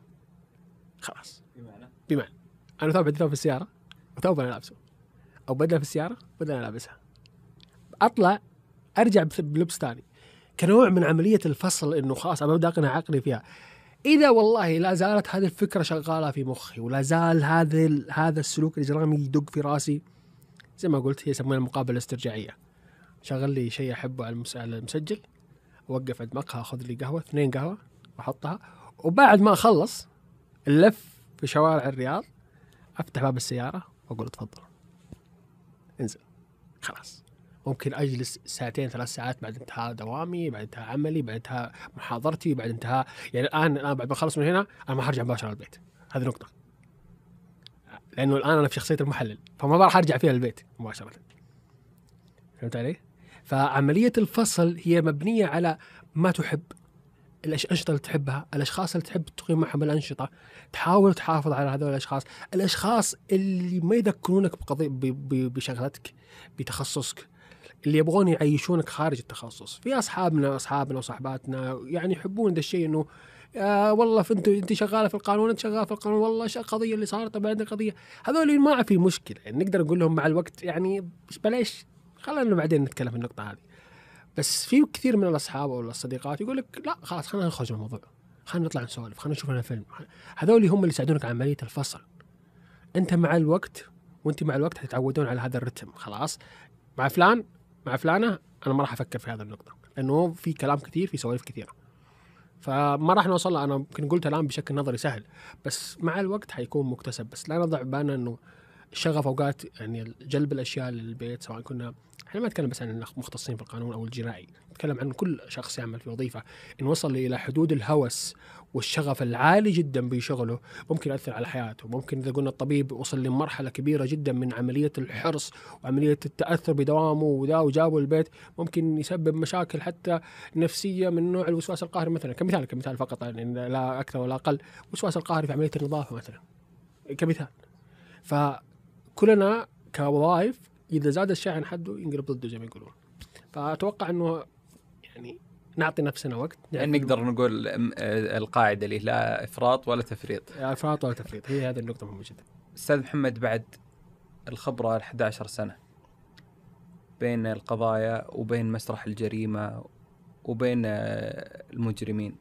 خلاص. بمعنى؟ بمعنى. أنا ثوب عندي ثوب في السيارة. وثوب أنا لابسه أو بدله في السيارة؟ أنا لابسها أطلع أرجع بلبس ثاني. كنوع من عملية الفصل إنه خلاص أنا ببدا أقنع عقلي فيها. إذا والله لا زالت هذه الفكرة شغالة في مخي ولا زال هذا هذا السلوك الإجرامي يدق في رأسي زي ما قلت هي يسمونها المقابلة الاسترجاعية. شغل لي شيء أحبه على المسجل أوقف عند مقهى أخذ لي قهوة اثنين قهوة وأحطها. وبعد ما أخلص اللف في شوارع الرياض أفتح باب السيارة وأقول تفضل انزل. خلاص. ممكن أجلس ساعتين ثلاث ساعات بعد انتهاء دوامي بعد انتهاء عملي بعد انتهاء محاضرتي بعد انتهاء يعني الآن الآن بعد ما أخلص من هنا أنا ما حرجع مباشرة البيت. هذه نقطة. لأنه الآن أنا في شخصية المحلل فما راح ارجع فيها البيت مباشرة. فهمت علي؟ فعملية الفصل هي مبنية على ما تحب. الأنشطة اللي تحبها الأشخاص اللي تحب تقيم معهم الأنشطة تحاول تحافظ على هذول الأشخاص. الأشخاص اللي ما يذكرونك بقضية بشغلتك بتخصصك اللي يبغون يعيشونك خارج التخصص. في أصحابنا أصحابنا وصحباتنا يعني يحبون ذا الشيء إنه آه والله أنت أنت شغالة في القانون أنت شغالة في القانون والله القضية اللي صارت طبعا عندك قضية. هذول ما في مشكلة. يعني نقدر نقول لهم مع الوقت يعني بلاش خلينا بعدين نتكلم في النقطة هذه. بس في كثير من الأصحاب أو الصديقات يقول لك لا خلاص خلينا نخرج من الموضوع. خلينا نطلع نسولف خلينا نشوف لنا فيلم. هذول هم اللي يساعدونك على عملية الفصل. أنت مع الوقت وأنت مع الوقت حتتعودون على هذا الرتم خلاص. مع فلان مع فلانة أنا ما راح أفكر في هذه النقطة لأنه في كلام كثير في سوالف كثيرة. فما راح نوصل أنا يمكن قلت الآن بشكل نظري سهل بس مع الوقت حيكون مكتسب. بس لا نضع بالنا إنه شغف أوقات يعني جلب الأشياء للبيت سواء كنا إحنا ما نتكلم بس عن المختصين في القانون أو الجنائي نتكلم عن كل شخص يعمل في وظيفة. إن وصل إلى حدود الهوس والشغف العالي جدا بشغله ممكن ياثر على حياته. ممكن إذا قلنا الطبيب وصل لمرحلة كبيرة جدا من عملية الحرص وعملية التأثر بدوامه وذا وجابه البيت ممكن يسبب مشاكل حتى نفسية من نوع الوسواس القهري مثلا. كمثال كمثال فقط يعني لا أكثر ولا أقل الوسواس القهري في عملية النظافة مثلا. كمثال. فكلنا كوظائف إذا زاد الشيء عن حده ينقلب ضده زي ما يقولون. فأتوقع إنه يعني نعطي نفسنا وقت يعني نقدر نقول آه، القاعدة اللي لا إفراط ولا تفريط. إفراط ولا تفريط. هي هذه النقطة مهمة جدا. أستاذ محمد بعد الخبرة ال 11 سنة بين القضايا وبين مسرح الجريمة وبين آه، المجرمين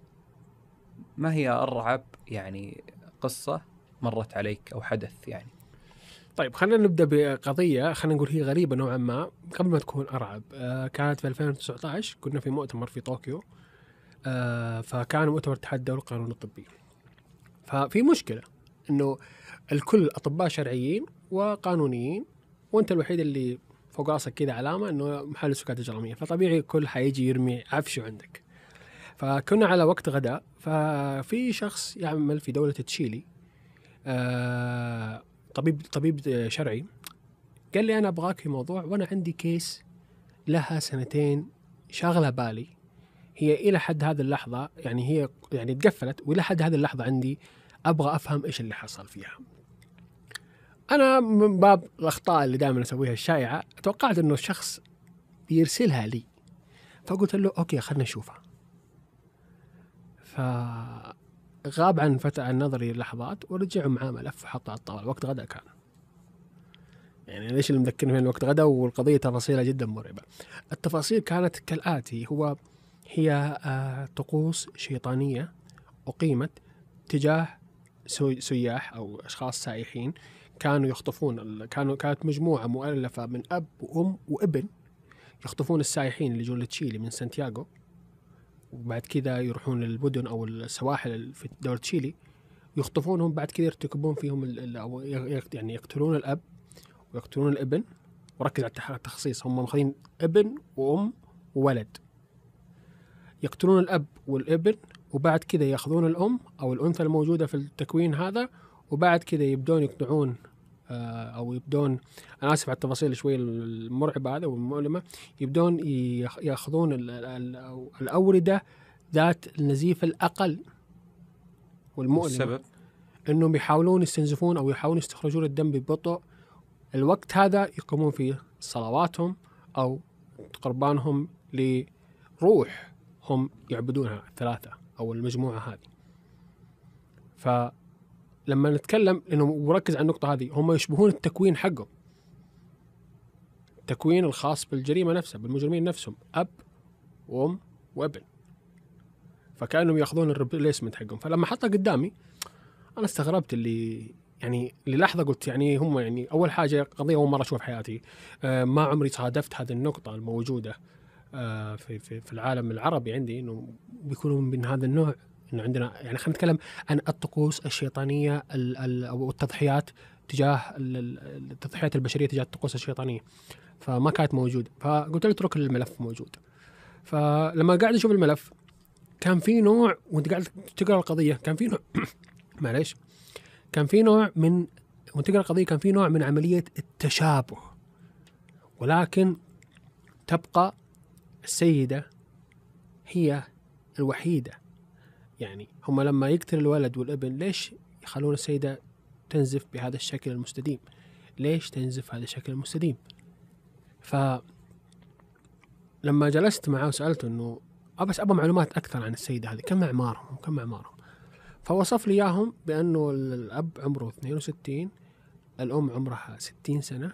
ما هي أرعب يعني قصة مرت عليك أو حدث يعني؟ طيب خلينا نبدأ بقضية خلينا نقول هي غريبة نوعا ما. قبل ما تكون أرعب آه كانت في 2019 كنا في مؤتمر في طوكيو آه فكان مؤتمر اتحاد الدولي للقانون الطبي. ففي مشكلة إنه الكل أطباء شرعيين وقانونيين وأنت الوحيد اللي فوق راسك كذا علامة إنه محل السكات اجراميه فطبيعي الكل حيجي يرمي عفشه عندك. فكنا على وقت غداء ففي شخص يعمل في دولة تشيلي آه طبيب طبيب شرعي قال لي أنا أبغاك في موضوع وأنا عندي case لها سنتين شاغلة بالي هي إلى حد هذه اللحظة يعني هي يعني تقفلت وإلى حد هذه اللحظة عندي أبغى أفهم إيش اللي حصل فيها. أنا من باب الأخطاء اللي دائما أسويها الشائعة توقعت إنه الشخص بيرسلها لي فقلت له okay خلنا نشوفها. فغاب عن فتح عن نظري لحظات ورجع معاه ملف وحطه على الطاولة. وقت غدا كان. يعني ليش اللي مذكرني من وقت غدا؟ والقضية تفاصيلها جدا مرعبة. التفاصيل كانت كالآتي. هو هي آه، طقوس شيطانية أقيمت تجاه سياح أو أشخاص سائحين. كانوا يخطفون كانوا كانت مجموعة مؤلفة من أب وأم وابن يخطفون السائحين اللي يجون لتشيلي من سانتياغو. وبعد كذا يروحون للمدن أو السواحل في دولة تشيلي. يخطفونهم بعد كذا يرتكبون فيهم أو يعني يقتلون الأب ويقتلون الابن. وركز على التخصيص. هم ماخذين ابن وأم وولد. يقتلون الأب والابن وبعد كذا يأخذون الأم أو الأنثى الموجودة في التكوين هذا وبعد كذا يبدون يقطعون آه، أو يبدون أنا آسف على التفاصيل شوي المرعبة هذا والمؤلمة يبدون ياخ- يأخذون ال- ال- ال- الأوردة ذات النزيف الأقل. والمؤلمة السبب؟ إنهم يحاولون يستنزفون أو يحاولون يستخرجون الدم ببطء. الوقت هذا يقومون فيه صلواتهم أو قربانهم لروح هم يعبدونها الثلاثة أو المجموعة هذه. فلما نتكلم انه وركز على النقطة هذه هم يشبهون التكوين حقهم. التكوين الخاص بالجريمة نفسها بالمجرمين نفسهم أب وأم وابن. فكأنهم يأخذون الريبليسمنت حقهم. فلما حطها قدامي أنا استغربت اللي يعني للحظة قلت يعني هم يعني أول حاجة قضية أول مرة أشوفها في حياتي. آه، ما عمري صادفت هذه النقطة الموجودة آه، في في في العالم العربي عندي إنه بيكونوا من هذا النوع. إنه عندنا يعني خلينا نتكلم عن الطقوس الشيطانية ال- ال- أو التضحيات تجاه ال- ال- التضحيات البشرية تجاه الطقوس الشيطانية. فما كانت موجوده فقلت له اترك الملف موجود. فلما قاعد أشوف الملف كان في نوع وأنت قاعد تقرأ القضية كان في نوع معليش. كان في نوع من وأنت تقرأ القضية كان في نوع من عملية التشابه. ولكن تبقى السيدة هي الوحيدة. يعني هم لما يقتل الولد والابن ليش يخلون السيدة تنزف بهذا الشكل المستديم؟ ليش تنزف هذا الشكل المستديم؟ ف لما جلست معه وسالته إنه بس أبغى معلومات أكثر عن السيدة هذه كم أعمارهم؟ كم أعمارهم؟ فوصف لي إياهم بأنه الأب عمره 62 الأم عمرها 60 سنة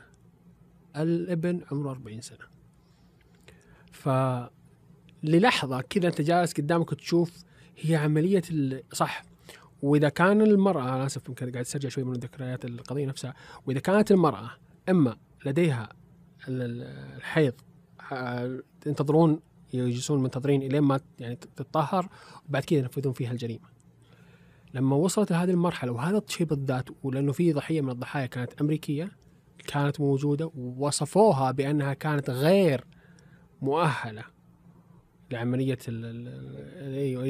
الابن عمره 40 سنة. ف للحظه كذا أنت جالس قدامك تشوف هي عملية صح وإذا كان المرأة أنا آسف يمكن قاعد استرجع شوي من ذكريات القضية نفسها وإذا كانت المرأة أما لديها ال- ال- الحيض ح- ينتظرون يجلسون منتظرين إلين ما يعني تتطهر وبعد كذا ينفذون فيها الجريمة. لما وصلت لهذه المرحلة وهذا الشيء بالذات ولأنه في ضحية من الضحايا كانت أمريكية كانت موجودة ووصفوها بأنها كانت غير مؤهلة لعملية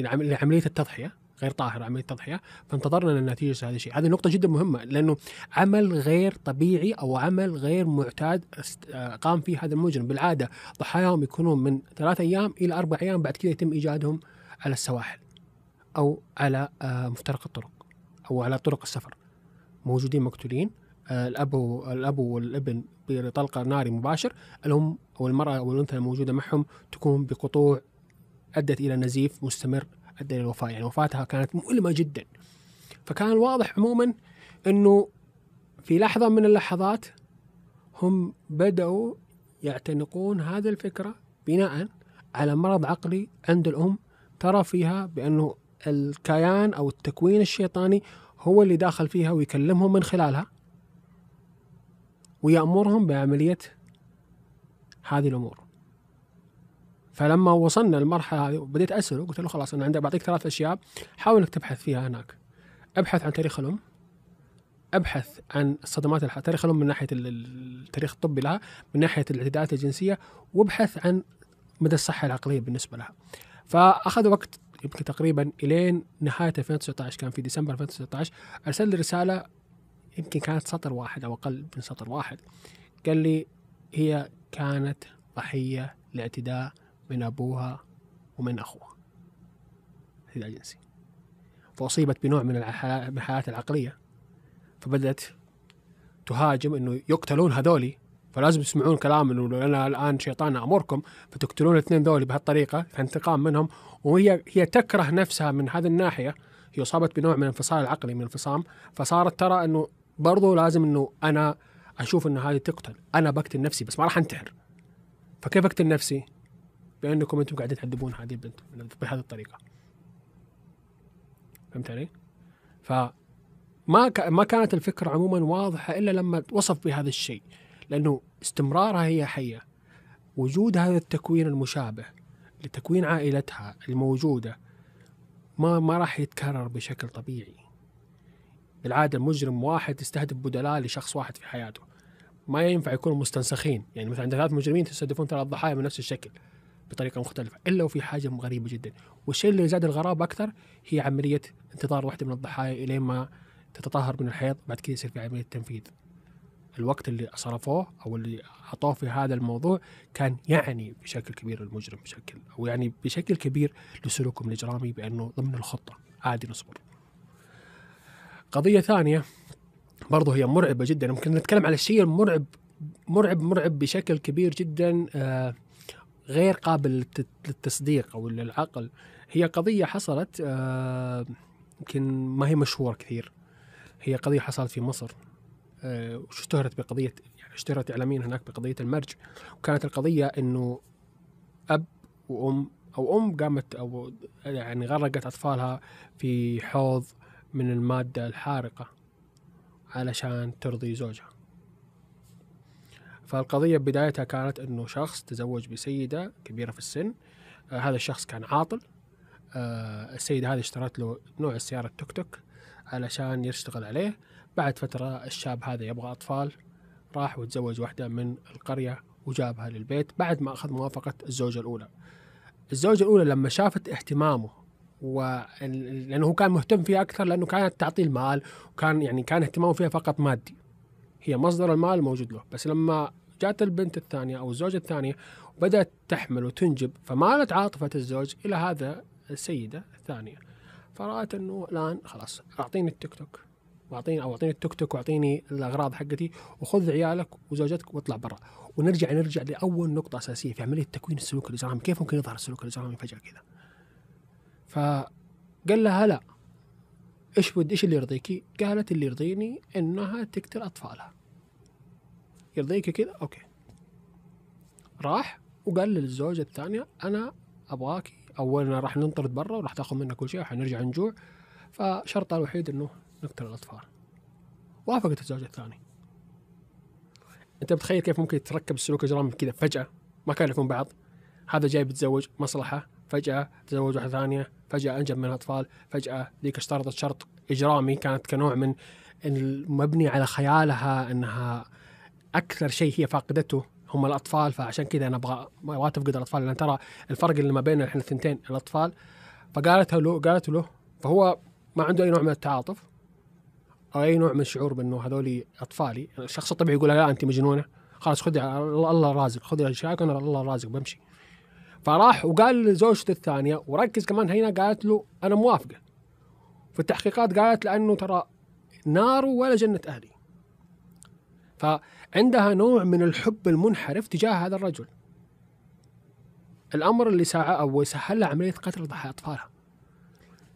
لعم- لعملية التضحية غير طاهرة عملية التضحية. فانتظرنا للنتيجة هذا الشيء. هذه نقطة جدا مهمة لأنه عمل غير طبيعي أو عمل غير معتاد آه، قام فيه هذا المجرم. بالعادة ضحاياهم يكونون من ثلاثة أيام إلى أربع أيام بعد كذا يتم إيجادهم على السواحل أو على آه، مفترق الطرق أو على طرق السفر. موجودين مقتولين. آه، الأب الأب والابن بطلقة ناري مباشر. الأم أو المراه أو الانثى الموجودة معهم تكون بقطوع أدت إلى نزيف مستمر أدى إلى الوفاة. يعني وفاتها كانت مؤلمة جدا. فكان واضح عموما إنه في لحظة من اللحظات هم بدأوا يعتنقون هذه الفكرة بناء على مرض عقلي عند الأم ترى فيها بأنه الكيان أو التكوين الشيطاني هو اللي داخل فيها ويكلمهم من خلالها ويأمرهم بعملية هذه الأمور. فلما وصلنا للمرحلة هذه بديت أسأله قلت له خلاص أنا عندي بعطيك ثلاث أشياء حاول إنك تبحث فيها هناك. أبحث عن تاريخ الأم أبحث عن الصدمات الح... تاريخ الأم من ال- التاريخ الطبي لها من ناحية الاعتداءات الجنسية وابحث عن مدى الصحة العقلية بالنسبة لها. فأخذ وقت يمكن تقريبا إلين نهاية 2019 كان في ديسمبر 2019 أرسل لي رسالة يمكن كانت سطر واحد أو أقل من سطر واحد. قال لي هي كانت ضحية لاعتداء من أبوها ومن أخوها. اعتداء جنسي فأصيبت بنوع من الح- من الحالات العقلية. فبدأت تهاجم أنه يقتلون هذولي. فلازم تسمعون كلام إنه أنا الآن شيطان أمركم فتقتلون الاثنين ذولي بهالطريقة فانتقام منهم. وهي هي تكره نفسها من هذه الناحية. هي أصابت بنوع من الانفصال العقلي من انفصام فصارت ترى إنه برضو لازم إنه أنا أشوف إنه هذه تقتل. أنا بقتل نفسي بس ما راح أنتحر. فكيف أقتل نفسي؟ بأنكم أنتم قاعدين تعذبون هذه البنت بهذه الطريقة. فهمت علي؟ فما ك... ما كانت الفكرة عموما واضحة إلا لما وصف بهذا الشيء لأنه استمرارها هي حية. وجود هذا التكوين المشابه لتكوين عائلتها الموجودة ما ما راح يتكرر بشكل طبيعي. بالعادة مجرم واحد يستهدف بدلاء لشخص واحد في حياته. ما ينفع يكونوا مستنسخين. يعني مثلا عند ثلاث مجرمين تستهدفون ثلاث ضحايا من نفس الشكل. بطريقة مختلفة إلا وفي حاجة غريبة جدا. والشيء اللي زاد الغرابة أكثر هي عملية انتظار واحدة من الضحايا إلين ما تتطهر من الحيض بعد كذا يصير في عملية تنفيذ. الوقت اللي صرفوه أو اللي أعطوه في هذا الموضوع كان يعني بشكل كبير المجرم بشكل أو يعني بشكل كبير لسلوكهم الإجرامي بأنه ضمن الخطة. عادي نصبر. قضية ثانية برضه هي مرعبة جدا. ممكن نتكلم على الشيء المرعب مرعب مرعب بشكل كبير جدا آه غير قابل للت- للتصديق أو للعقل. هي قضية حصلت آه يمكن ما هي مشهورة كثير. هي قضية حصلت في مصر. آه، واشتهرت بقضية يعني اشتهرت اعلاميا هناك بقضية المرج. وكانت القضية إنه أب وأم أو أم قامت أو يعني غرقت أطفالها في حوض من المادة الحارقة علشان ترضي زوجها. فالقضية بدايتها كانت إنه شخص تزوج بسيدة كبيرة في السن آه هذا الشخص كان عاطل آه السيدة هذه اشترت له نوع السيارة التوك توك علشان يشتغل عليه. بعد فترة الشاب هذا يبغى أطفال راح وتزوج واحدة من القرية وجابها للبيت بعد ما أخذ موافقة الزوجة الأولى. الزوجة الأولى لما شافت اهتمامه و لأنه هو كان مهتم فيها أكثر لأنه كانت تعطيه المال وكان يعني كان اهتمامه فيها فقط مادي. هي مصدر المال الموجود له. بس لما جات البنت الثانية أو الزوجة الثانية وبدأت تحمل وتنجب فمالت عاطفة الزوج إلى هذا السيدة الثانية. فرأت أنه الآن خلاص أعطيني التيك توك واعطيني أو أعطيني التوك توك وأعطيني الأغراض حقتي وخذ عيالك وزوجتك واطلع برا. ونرجع نرجع لأول نقطة أساسية في عملية تكوين السلوك الاجرامي كيف ممكن يظهر السلوك الاجرامي فجأة كذا؟ فقال لها لا. إيش ود إيش اللي يرضيكي؟ قالت اللي يرضيني إنها تقتل أطفالها. يرضيك كذا؟ أوكي. راح وقال للزوجة الثانية أنا ابغاكي اولا راح ننطرد برا وراح تاخذ منا كل شيء وحنرجع نجوع. فشرطها الوحيد إنه نقتل الأطفال. وافقت الزوجة الثاني أنت بتخيل كيف ممكن يتركب السلوك الاجرامي كذا فجأة؟ ما كان يكون بعض. هذا جاي بيتزوج مصلحة. فجأة تزوج واحدة ثانية فجأة أنجب من أطفال فجأة ذيك اشترطت شرط إجرامي كانت كنوع من المبني على خيالها أنها أكثر شيء هي فاقدته هم الأطفال فعشان كذا أنا أبغى ما تفقد الأطفال. لأن ترى الفرق اللي ما بين إحنا الثنتين الأطفال. فقالت له قالت له فهو ما عنده أي نوع من التعاطف أو أي نوع من الشعور بأنه هذول أطفالي. الشخص الطبيعي يقول لا أنت مجنونة. خلاص خذي الله رازق خذي اشياءك أنا الله رازق بمشي. فراح وقال لزوجته الثانية وركز كمان هنا. قالت له أنا موافقة. في التحقيقات قالت لأنه ترى نار ولا جنة أهلي. فعندها نوع من الحب المنحرف تجاه هذا الرجل. الأمر اللي ساعة أو سهل عملية قتل أطفالها.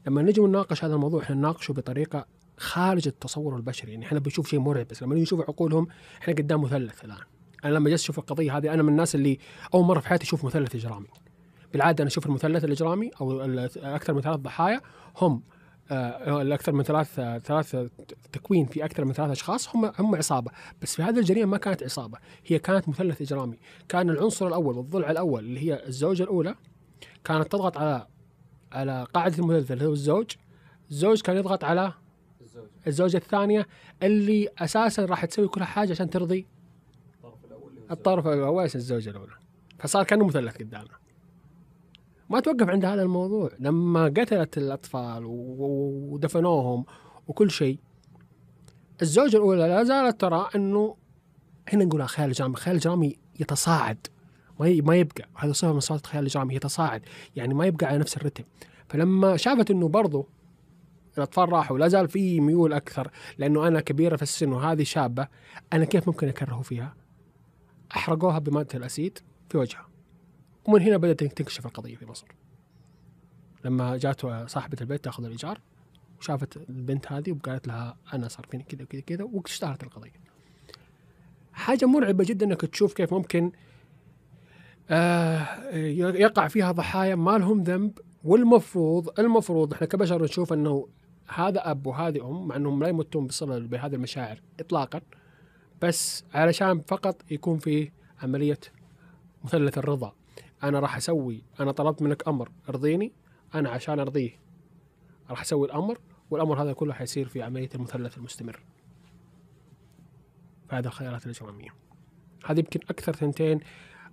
لما نجي نناقش هذا الموضوع إحنا نناقشه بطريقة خارج التصور البشري. يعني إحنا بنشوف شيء مرعب بس لما نشوف عقولهم إحنا قدام مثلث الآن. أنا لما جلست أشوف القضية هذه أنا من الناس اللي أول مرة في حياتي أشوف مثلث إجرامي. بالعادة أنا أشوف المثلث الإجرامي أو أكثر من ثلاث ضحايا هم آه، الاكثر من ثلاث ثلاث تكوين في أكثر من ثلاث أشخاص هم هم عصابة. بس في هذه الجريمة ما كانت عصابة هي كانت مثلث إجرامي. كان العنصر الأول والضلع الأول اللي هي الزوجة الأولى كانت تضغط على على قاعدة المثلث اللي هو الزوج. الزوج كان يضغط على. الزوجة الثانية اللي أساسا راح تسوي كل حاجة عشان ترضي الطرف الأول الزوجة الأولى. فصار كأنه مثلث قدامنا ما توقف عند هذا الموضوع. لما قتلت الأطفال ودفنوهم وكل شيء الزوجة الأولى لا زالت ترى أنه هنا نقول خيال الجرامي خيال الجرامي يتصاعد. ما ما يبقى. هذا صفة من صفات الخيال الجرامي يتصاعد. يعني ما يبقى على نفس الرتم. فلما شافت أنه برضو الأطفال راحوا لا زال في ميول أكثر لأنه أنا كبيرة في السن وهذه شابة أنا كيف ممكن أكرهه فيها؟ أحرقوها بمادة الأسيد في وجهها. ومن هنا بدأت تنكشف القضية في مصر. لما جات صاحبة البيت تأخذ الإيجار وشافت البنت هذه وقالت لها أنا صار فيني كذا وكذا كذا واشتهرت القضية. حاجة مرعبة جدا إنك تشوف كيف ممكن آه يقع فيها ضحايا ما لهم ذنب والمفروض المفروض إحنا كبشر نشوف إنه هذا أب وهذه أم مع إنهم لا يمتون بصلة بهذه المشاعر اطلاقا. بس علشان فقط يكون في عملية مثلث الرضا. أنا راح أسوي أنا طلبت منك أمر أرضيني. أنا عشان أرضيه راح أسوي الأمر والأمر هذا كله حيصير في عملية المثلث المستمر. هذا الخيارات الاجراميه هذه يمكن أكثر ثنتين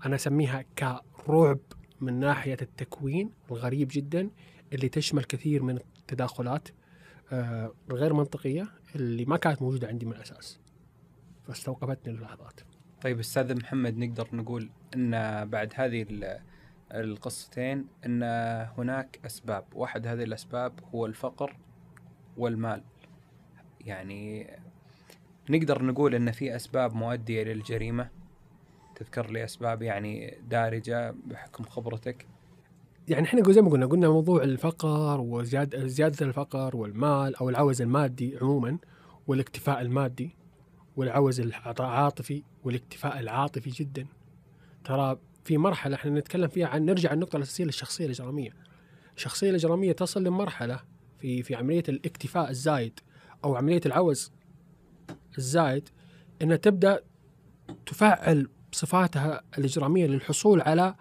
أنا أسميها كرعب من ناحية التكوين الغريب جدا اللي تشمل كثير من التداخلات آه، الغير منطقية اللي ما كانت موجودة عندي من الأساس. فاستوقفتني اللحظات. طيب أستاذ محمد نقدر نقول إن بعد هذه القصتين إن هناك أسباب. واحد هذه الأسباب هو الفقر والمال. يعني نقدر نقول إن في أسباب مؤدية للجريمه تذكر لي أسباب يعني دارجة بحكم خبرتك؟ يعني إحنا زي ما قلنا قلنا موضوع الفقر وزياده زيادة الفقر والمال أو العوز المادي عموما والاكتفاء المادي. والعوز العاطفي والاكتفاء العاطفي جدا. ترى في مرحلة إحنا نتكلم فيها عن نرجع النقطة الأساسية للشخصية الإجرامية. الشخصية الإجرامية تصل لمرحلة في في عملية الاكتفاء الزايد أو عملية العوز الزايد إنها تبدأ تفعل صفاتها الإجرامية للحصول على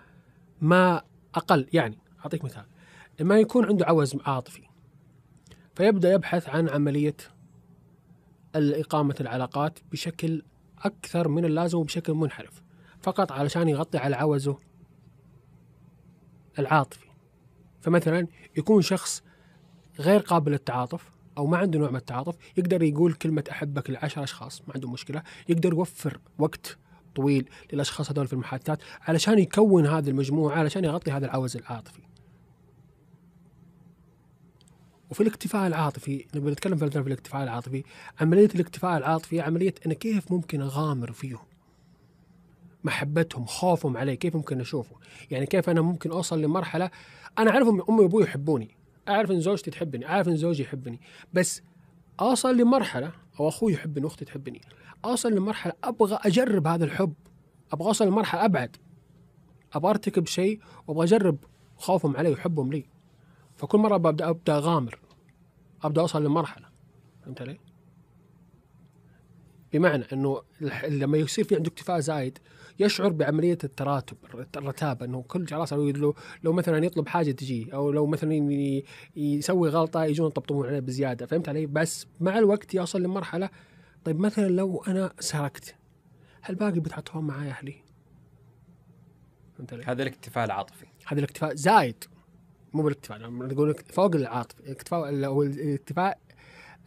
ما أقل. يعني أعطيك مثال لما يكون عنده عوز عاطفي فيبدأ يبحث عن عملية إقامة العلاقات بشكل أكثر من اللازم وبشكل منحرف فقط علشان يغطي على عوزه العاطفي. فمثلا يكون شخص غير قابل للتعاطف أو ما عنده نوع من التعاطف يقدر يقول كلمة أحبك لعشر أشخاص ما عنده مشكلة يقدر يوفر وقت طويل للأشخاص هذول في المحادثات علشان يكون هذه المجموعة علشان يغطي هذا العوز العاطفي. وفي الاكتفاء العاطفي لما نتكلم في الاكتفاء العاطفي عملية الاكتفاء العاطفي عملية أنا كيف ممكن أغامر فيهم؟ محبتهم خوفهم علي كيف ممكن أشوفه؟ يعني كيف أنا ممكن أوصل لمرحلة أنا أعرف إن أمي وأبوي يحبوني أعرف إن زوجتي تحبني أعرف إن زوجي يحبني بس أوصل لمرحلة أو أخوي يحبني أختي تحبني أوصل لمرحلة أبغى أجرب هذا الحب أبغى أوصل لمرحلة أبعد أبغى أرتكب شيء وأبغى أجرب خوفهم علي وحبهم لي. فكل مرة ببدا ابدا أغامر أبدأ أوصل لمرحلة فهمت علي؟ بمعنى إنه لما يصير في عنده اكتفاء زايد يشعر بعملية التراتب الرتابة إنه كل خلاص لو لو مثلا يطلب حاجة تجي أو لو مثلا يسوي غلطة يجون يطبطبون عليه بزيادة فهمت علي؟ بس مع الوقت يوصل لمرحلة طيب مثلا لو أنا سرقت هالباقي بتحطهم معايا أهلي فهمت علي؟ هذا الاكتفاء العاطفي هذا الاكتفاء زايد مو بالاكتفاء لما تقول فوق العاطفه الاكتفاء أو الاكتفاء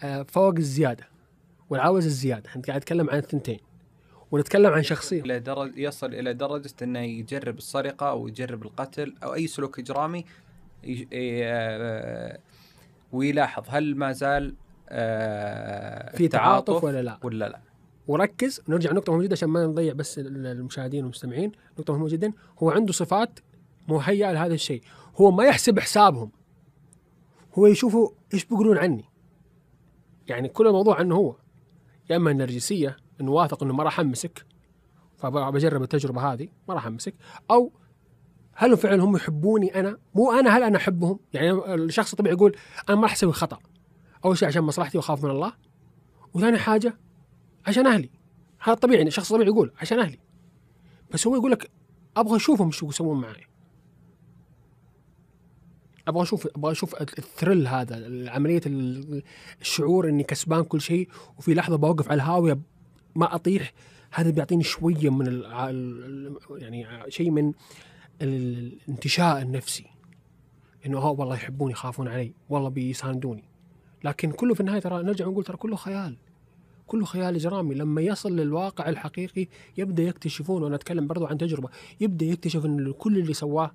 آه، فوق الزيادة والعوز الزيادة. إحنا قاعد نتكلم عن الثنتين ونتكلم عن شخصية. إلى درجه يصل إلى درجة إنه يجرب السرقة أو يجرب القتل أو أي سلوك إجرامي آه، ويلاحظ هل ما زال آه، في تعاطف ولا لا. ولا لا. وركز نرجع نقطة مهمة جدا عشان ما نضيع بس المشاهدين والمستمعين. نقطة مهمة جدا هو عنده صفات مهيئة لهذا الشيء. هو ما يحسب حسابهم. هو يشوفوا إيش بيقولون عني. يعني كل الموضوع عنه هو. يا إما النرجسيه إنه واثق إنه ما راح أمسك فبجرب التجربة هذه ما راح أمسك. أو هل فعلا هم يحبوني أنا؟ مو أنا هل أنا أحبهم؟ يعني الشخص الطبيعي يقول أنا ما راح أسوي خطأ. أول شيء عشان مصلحتي وأخاف من الله. وثاني حاجة عشان أهلي. هذا طبيعي يعني الشخص الطبيعي يقول عشان أهلي. بس هو يقول لك أبغى أشوفهم شو يسوون معي. أبغى أشوف أبغى أشوف الثريل هذا عملية الشعور إني كسبان كل شيء وفي لحظة بوقف على الهاوية ما أطيح. هذا بيعطيني شوية من ال يعني شيء من الانتشاء النفسي. إنه ها والله يحبوني يخافون علي والله بيساندوني. لكن كله في النهاية ترى نرجع ونقول ترى كله خيال. كله خيال إجرامي. لما يصل للواقع الحقيقي يبدأ يكتشفون وأنا أتكلم برضو عن تجربة يبدأ يكتشف إن كل اللي سواه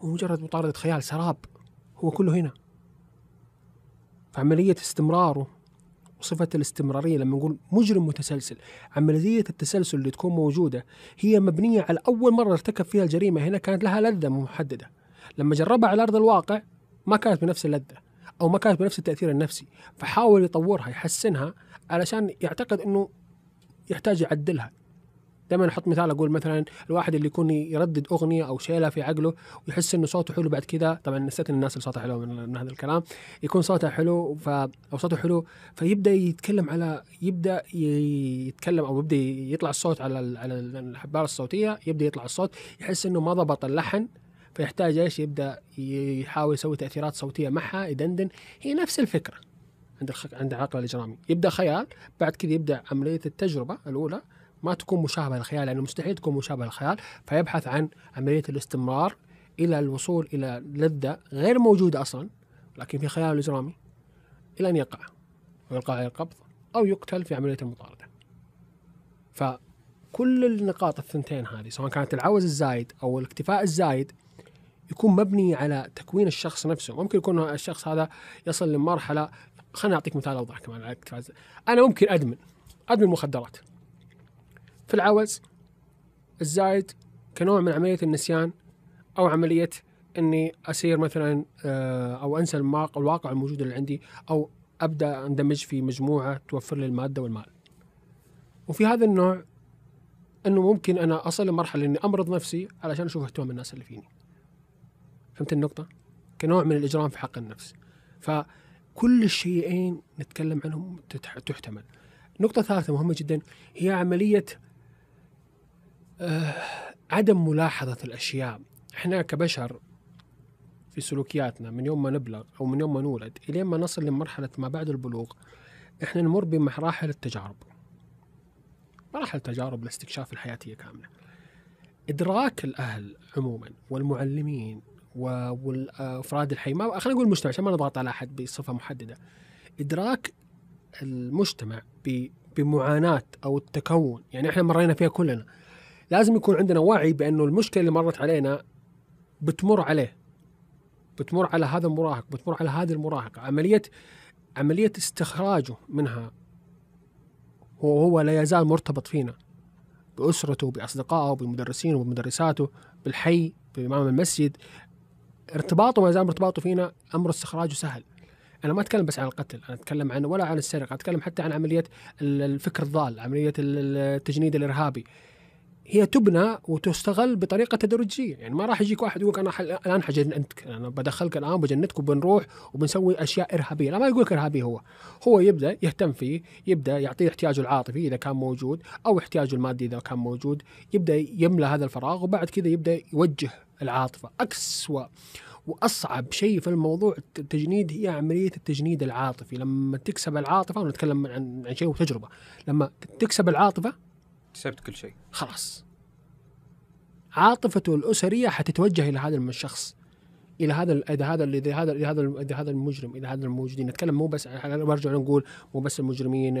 هو مجرد مطاردة خيال سراب. هو كله هنا. فعملية استمراره وصفة الاستمرارية لما نقول مجرم متسلسل. عملية التسلسل اللي تكون موجودة هي مبنية على أول مرة ارتكب فيها الجريمة. هنا كانت لها لذة محددة. لما جربها على أرض الواقع ما كانت بنفس اللذة أو ما كانت بنفس التأثير النفسي. فحاول يطورها يحسنها علشان يعتقد أنه يحتاج يعدلها. دائما أحط مثال أقول مثلا الواحد اللي يكون يردد أغنية أو شيله في عقله ويحس إنه صوته حلو بعد كذا طبعا نسيت الناس اللي صوتها حلو من, من هذا الكلام يكون صوته حلو ف أو صوته حلو فيبدأ يتكلم على يبدأ يتكلم أو يبدأ يطلع الصوت على على الحباره الصوتية يبدأ يطلع الصوت يحس إنه ما ضبط اللحن فيحتاج إيش؟ يبدأ يحاول يسوي تأثيرات صوتية معها يدندن. هي نفس الفكرة عند الخ... عند العقل الإجرامي. يبدأ خيال بعد كذا يبدأ عملية التجربة الأولى ما تكون مشابهة للخيال لأنه مستحيل تكون مشابهة للخيال. فيبحث عن عملية الاستمرار إلى الوصول إلى لذة غير موجودة أصلا لكن في خيال الاجرامي إلى أن يقع ويلقى عليه القبض أو يقتل في عملية المطارده. فكل النقاط الثنتين هذه سواء كانت العوز الزايد أو الاكتفاء الزايد يكون مبني على تكوين الشخص نفسه. ممكن يكون الشخص هذا يصل لمرحلة خليني أعطيك مثال أوضح كمان على الاكتفاء أنا ممكن أدمن أدمن مخدرات. في العوز الزايد كنوع من عملية النسيان أو عملية إني أسير مثلا آه، أو أنسى الواقع الموجود اللي عندي أو أبدأ أندمج في مجموعة توفر لي المادة والمال وفي هذا النوع إنه ممكن أنا أصل لمرحلة إني أمرض نفسي علشان أشوف اهتمام الناس اللي فيني. فهمت النقطة؟ كنوع من الإجرام في حق النفس. فكل الشيئين نتكلم عنهم تحتمل. نقطة ثالثة مهمة جدا هي عملية عدم ملاحظة الأشياء. إحنا كبشر في سلوكياتنا من يوم ما نبلغ أو من يوم ما نولد إلين ما نصل لمرحلة ما بعد البلوغ إحنا نمر بمراحل التجارب. مراحل التجارب لاستكشاف الحياتية كاملة. إدراك الأهل عموما والمعلمين وافراد الحي ما خلينا نقول المجتمع عشان ما نضغط على أحد بصفة محددة. إدراك المجتمع بمعاناة أو التكون. يعني إحنا مرينا فيها كلنا. لازم يكون عندنا وعي بأنه المشكلة اللي مرت علينا بتمر عليه. بتمر على هذا المراهق بتمر على هذه المراهقة. عملية عملية استخراجه منها هو هو لا يزال مرتبط فينا. بأسرته بأصدقائه بمدرسينه وبمدرساته بالحي بإمام المسجد. ارتباطه ما زال ارتباطه فينا أمر استخراجه سهل. أنا ما أتكلم بس عن القتل أنا أتكلم عن ولا عن السرقة أتكلم حتى عن عملية الفكر الضال عملية التجنيد الإرهابي. هي تبنى وتستغل بطريقة تدريجيه يعني ما راح يجيك واحد يقول أنا الآن حجنتك أنا بدخلك الآن وبجندك وبنروح وبنسوي أشياء إرهابية. لا ما يقول لك إرهابي هو. هو يبدأ يهتم فيه يبدأ يعطيه احتياجه العاطفي إذا كان موجود أو احتياجه المادي إذا كان موجود. يبدأ يملى هذا الفراغ وبعد كذا يبدأ يوجه العاطفة. اكسوا وأصعب شيء في الموضوع التجنيد هي عملية التجنيد العاطفي. لما تكسب العاطفة ونتكلم عن عن شيء وتجربة لما تكسب العاطفة كسبت كل شيء. خلاص. عاطفته الأسرية حتتوجه إلى هذا الشخص إلى هذا إذا هذا إذا هذا إذا هذا إذا هذا المجرم إذا هذا الموجودين. نتكلم مو بس برجع نقول مو بس المجرمين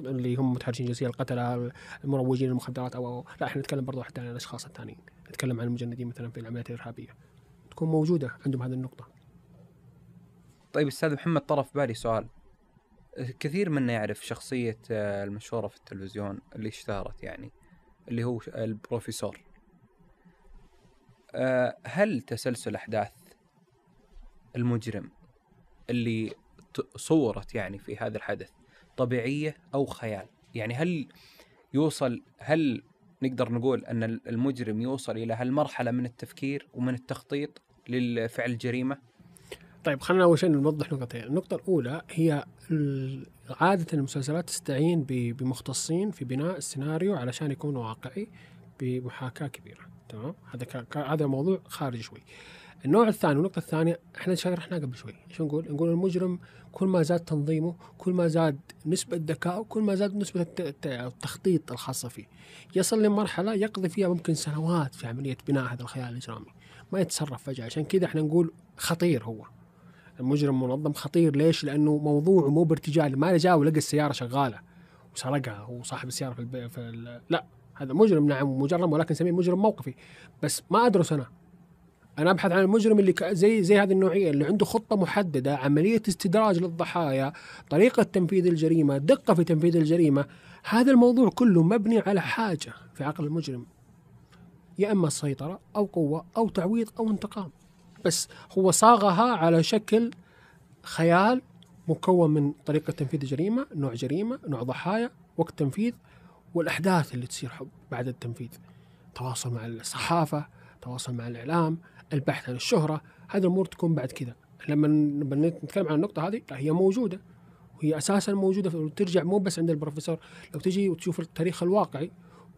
اللي هم متحرشين جنسيا القتلة المروجين للمخدرات أو, أو لا إحنا نتكلم برضو حتى عن الأشخاص الثانيين. نتكلم عن المجندين مثلا في العمليات الإرهابية. تكون موجودة عندهم هذه النقطة. طيب أستاذ محمد طرف بالي سؤال. كثير منا يعرف شخصية المشهورة في التلفزيون اللي اشتهرت يعني اللي هو البروفيسور آه، هل تسلسل أحداث المجرم اللي صورت يعني في هذا الحدث طبيعية أو خيال؟ يعني هل يوصل هل نقدر نقول أن المجرم يوصل إلى هالمرحلة من التفكير ومن التخطيط للفعل الجريمة؟ طيب خلينا أول شيء نوضح نقطتين، النقطة الأولى هي عادة المسلسلات تستعين بمختصين في بناء السيناريو علشان يكون واقعي بمحاكاة كبيرة. تمام هذا هذا موضوع خارج شوي النوع الثاني والنقطة الثانية إحنا شرحناه قبل شوي، إيش نقول؟ نقول المجرم كل ما زاد تنظيمه، كل ما زاد نسبة ذكائه، كل ما زاد نسبة التخطيط الخاصة فيه. يصل لمرحلة يقضي فيها ممكن سنوات في عملية بناء هذا الخيال الإجرامي. ما يتصرف فجأة، عشان كذا إحنا نقول خطير هو. المجرم منظم خطير. ليش؟ لأنه موضوعه مو بارتجال، ما جاء ولقى السيارة شغالة وسرقها هو صاحب السيارة في, البي... في لا هذا مجرم نعم مجرم ولكن نسميه مجرم موقفي. بس ما أدرس أنا. أنا أبحث عن المجرم اللي زي زي هذه النوعية اللي عنده خطة محددة عملية استدراج للضحايا طريقة تنفيذ الجريمة دقة في تنفيذ الجريمة. هذا الموضوع كله مبني على حاجة في عقل المجرم. يا إما السيطرة أو قوة أو تعويض أو انتقام. بس هو صاغها على شكل خيال مكون من طريقة تنفيذ الجريمه نوع جريمة نوع ضحايا وقت تنفيذ والأحداث اللي تصير بعد التنفيذ. تواصل مع الصحافة تواصل مع الإعلام البحث عن الشهرة هذه الأمور تكون بعد كذا. لما نتكلم عن النقطة هذه هي موجودة. وهي أساسا موجودة وترجع مو بس عند البروفيسور. لو تجي وتشوف التاريخ الواقعي